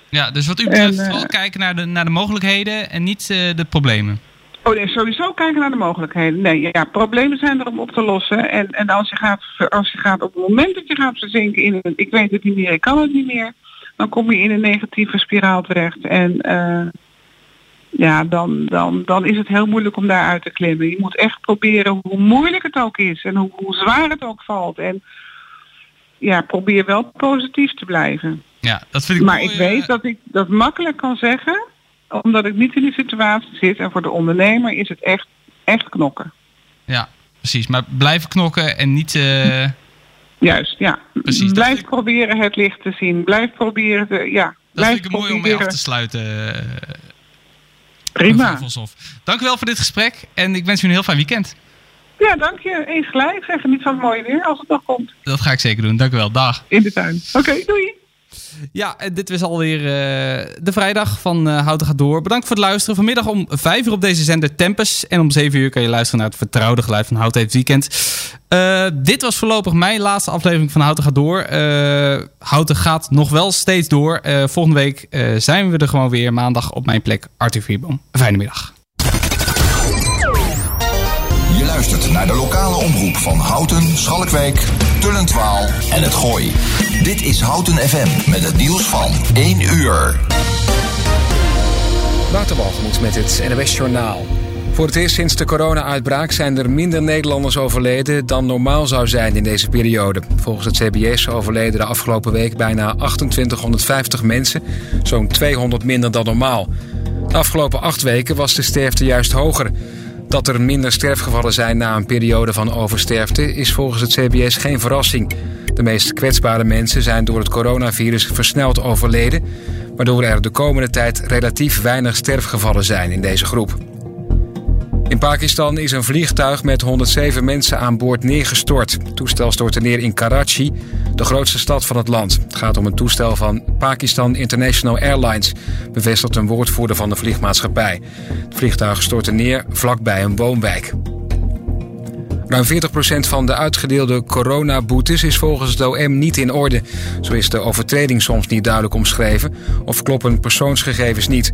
Ja, dus wat u betreft En, eh, vooral kijken naar de, naar de mogelijkheden en niet eh, de problemen. Oh nee, sowieso kijken naar de mogelijkheden. Nee, ja, problemen zijn er om op te lossen. En, en als, je gaat, als je gaat op het moment dat je gaat verzinken in een, ik weet het niet meer, ik kan het niet meer, dan kom je in een negatieve spiraal terecht. En eh, ja, dan, dan, dan is het heel moeilijk om daaruit te klimmen. Je moet echt proberen, hoe moeilijk het ook is en hoe, hoe zwaar het ook valt. En ja, probeer wel positief te blijven. Ja, dat vind ik Maar mooi, ik weet dat ik dat makkelijk kan zeggen, omdat ik niet in die situatie zit. En voor de ondernemer is het echt, echt knokken. Ja, precies. Maar blijven knokken en niet... eh, Juist, ja. Precies, Blijf proberen het licht te zien. Blijf proberen te, ja. dat blijf vind ik mooi om mee af te sluiten. Prima. Dank u wel voor dit gesprek en ik wens u een heel fijn weekend. Ja, dank je. Eens gelijk. Zeg niet van het mooie weer als het nog komt. Dat ga ik zeker doen. Dank u wel. Dag. In de tuin. Oké, doei. Ja, en dit was alweer eh, de vrijdag van eh Houten gaat door. Bedankt voor het luisteren. Vanmiddag om 5 uur op deze zender Tempus. En om 7 uur kan je luisteren naar het vertrouwde geluid van Houten heeft weekend. Eh, dit was voorlopig mijn laatste aflevering van Houten gaat door. Houten gaat nog wel steeds door. Volgende week zijn we er gewoon weer. Maandag op mijn plek Arthur Vierboom. Fijne middag. Luistert naar de lokale omroep van Houten, Schalkwijk, Tullentwaal en het Gooi. Dit is Houten FM met het nieuws van 1 uur. Waterbalgemoed met het NWS Journaal. Voor het eerst sinds de corona-uitbraak zijn er minder Nederlanders overleden dan normaal zou zijn in deze periode. Volgens het CBS overleden de afgelopen week bijna 2850 mensen, zo'n 200 minder dan normaal. De afgelopen acht weken was de sterfte juist hoger. Dat er minder sterfgevallen zijn na een periode van oversterfte is volgens het CBS geen verrassing. De meest kwetsbare mensen zijn door het coronavirus versneld overleden, waardoor er de komende tijd relatief weinig sterfgevallen zijn in deze groep. In Pakistan is een vliegtuig met 107 mensen aan boord neergestort. Het toestel stortte neer in Karachi, de grootste stad van het land. Het gaat om een toestel van Pakistan International Airlines, bevestigt een woordvoerder van de vliegmaatschappij. Het vliegtuig stortte neer vlakbij een woonwijk. Ruim 40% van de uitgedeelde coronaboetes is volgens het OM niet in orde. Zo is de overtreding soms niet duidelijk omschreven of kloppen persoonsgegevens niet.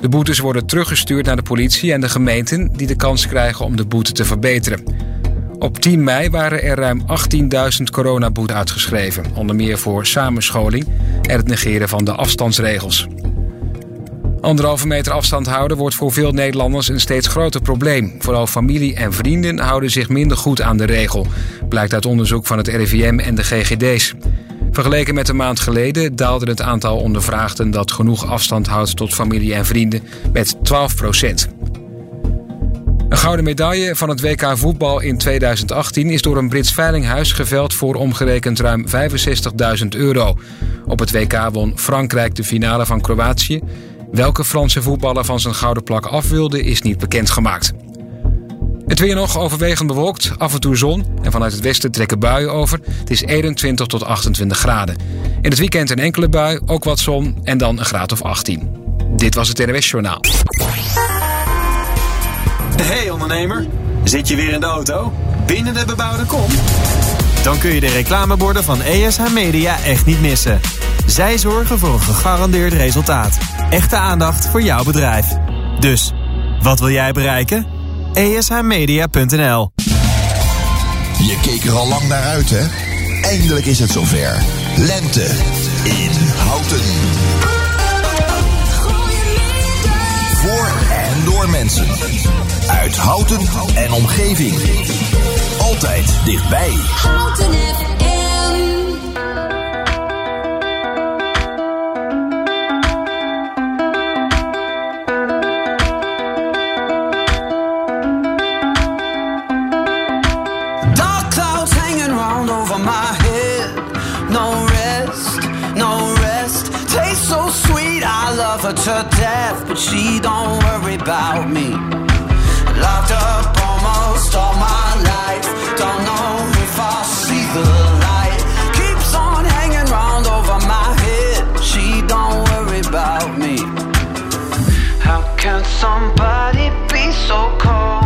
De boetes worden teruggestuurd naar de politie en de gemeenten die de kans krijgen om de boete te verbeteren. Op 10 mei waren er ruim 18.000 coronaboetes uitgeschreven, onder meer voor samenscholing en het negeren van de afstandsregels. Anderhalve meter afstand houden wordt voor veel Nederlanders een steeds groter probleem. Vooral familie en vrienden houden zich minder goed aan de regel, blijkt uit onderzoek van het RIVM en de GGD's. Vergeleken met een maand geleden daalde het aantal ondervraagden dat genoeg afstand houdt tot familie en vrienden met 12 procent. Een gouden medaille van het WK voetbal in 2018 is door een Brits veilinghuis geveld voor omgerekend ruim 65.000 euro. Op het WK won Frankrijk de finale van Kroatië. Welke Franse voetballer van zijn gouden plak af wilde is niet bekendgemaakt. Het weer nog overwegend bewolkt, af en toe zon en vanuit het westen trekken buien over. Het is 21 tot 28 graden. In het weekend een enkele bui, ook wat zon en dan een graad of 18. Dit was het NWS Journaal. Hey ondernemer, zit je weer in de auto? Binnen de bebouwde kom? Dan kun je de reclameborden van ESH Media echt niet missen. Zij zorgen voor een gegarandeerd resultaat. Echte aandacht voor jouw bedrijf. Dus, wat wil jij bereiken? ESHmedia.nl Je keek er al lang naar uit, hè? Eindelijk is het zover. Lente in Houten. Voor en door mensen. Uit Houten en omgeving. Altijd dichtbij. Houten her death, but she don't worry about me. Locked up almost all my life. Don't know if I'll see the light. Keeps on hanging round over my head. She don't worry about me. How can somebody be so cold?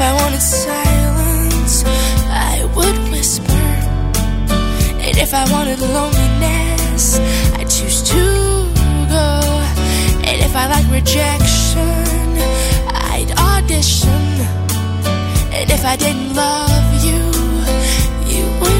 If I wanted silence, I would whisper. And if I wanted loneliness, I choose to go. And if I like rejection, I'd audition. And if I didn't love you, you would.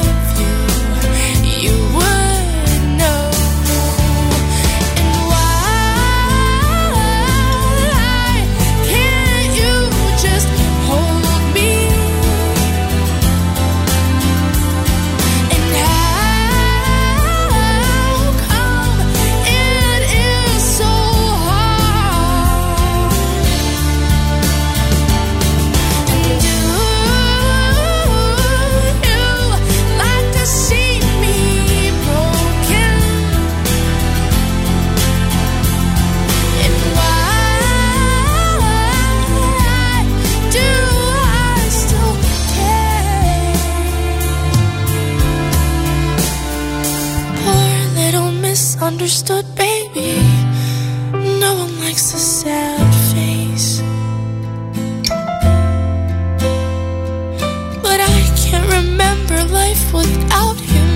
without him.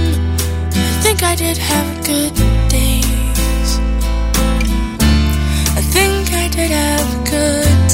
I think I did have good days. I think I did have good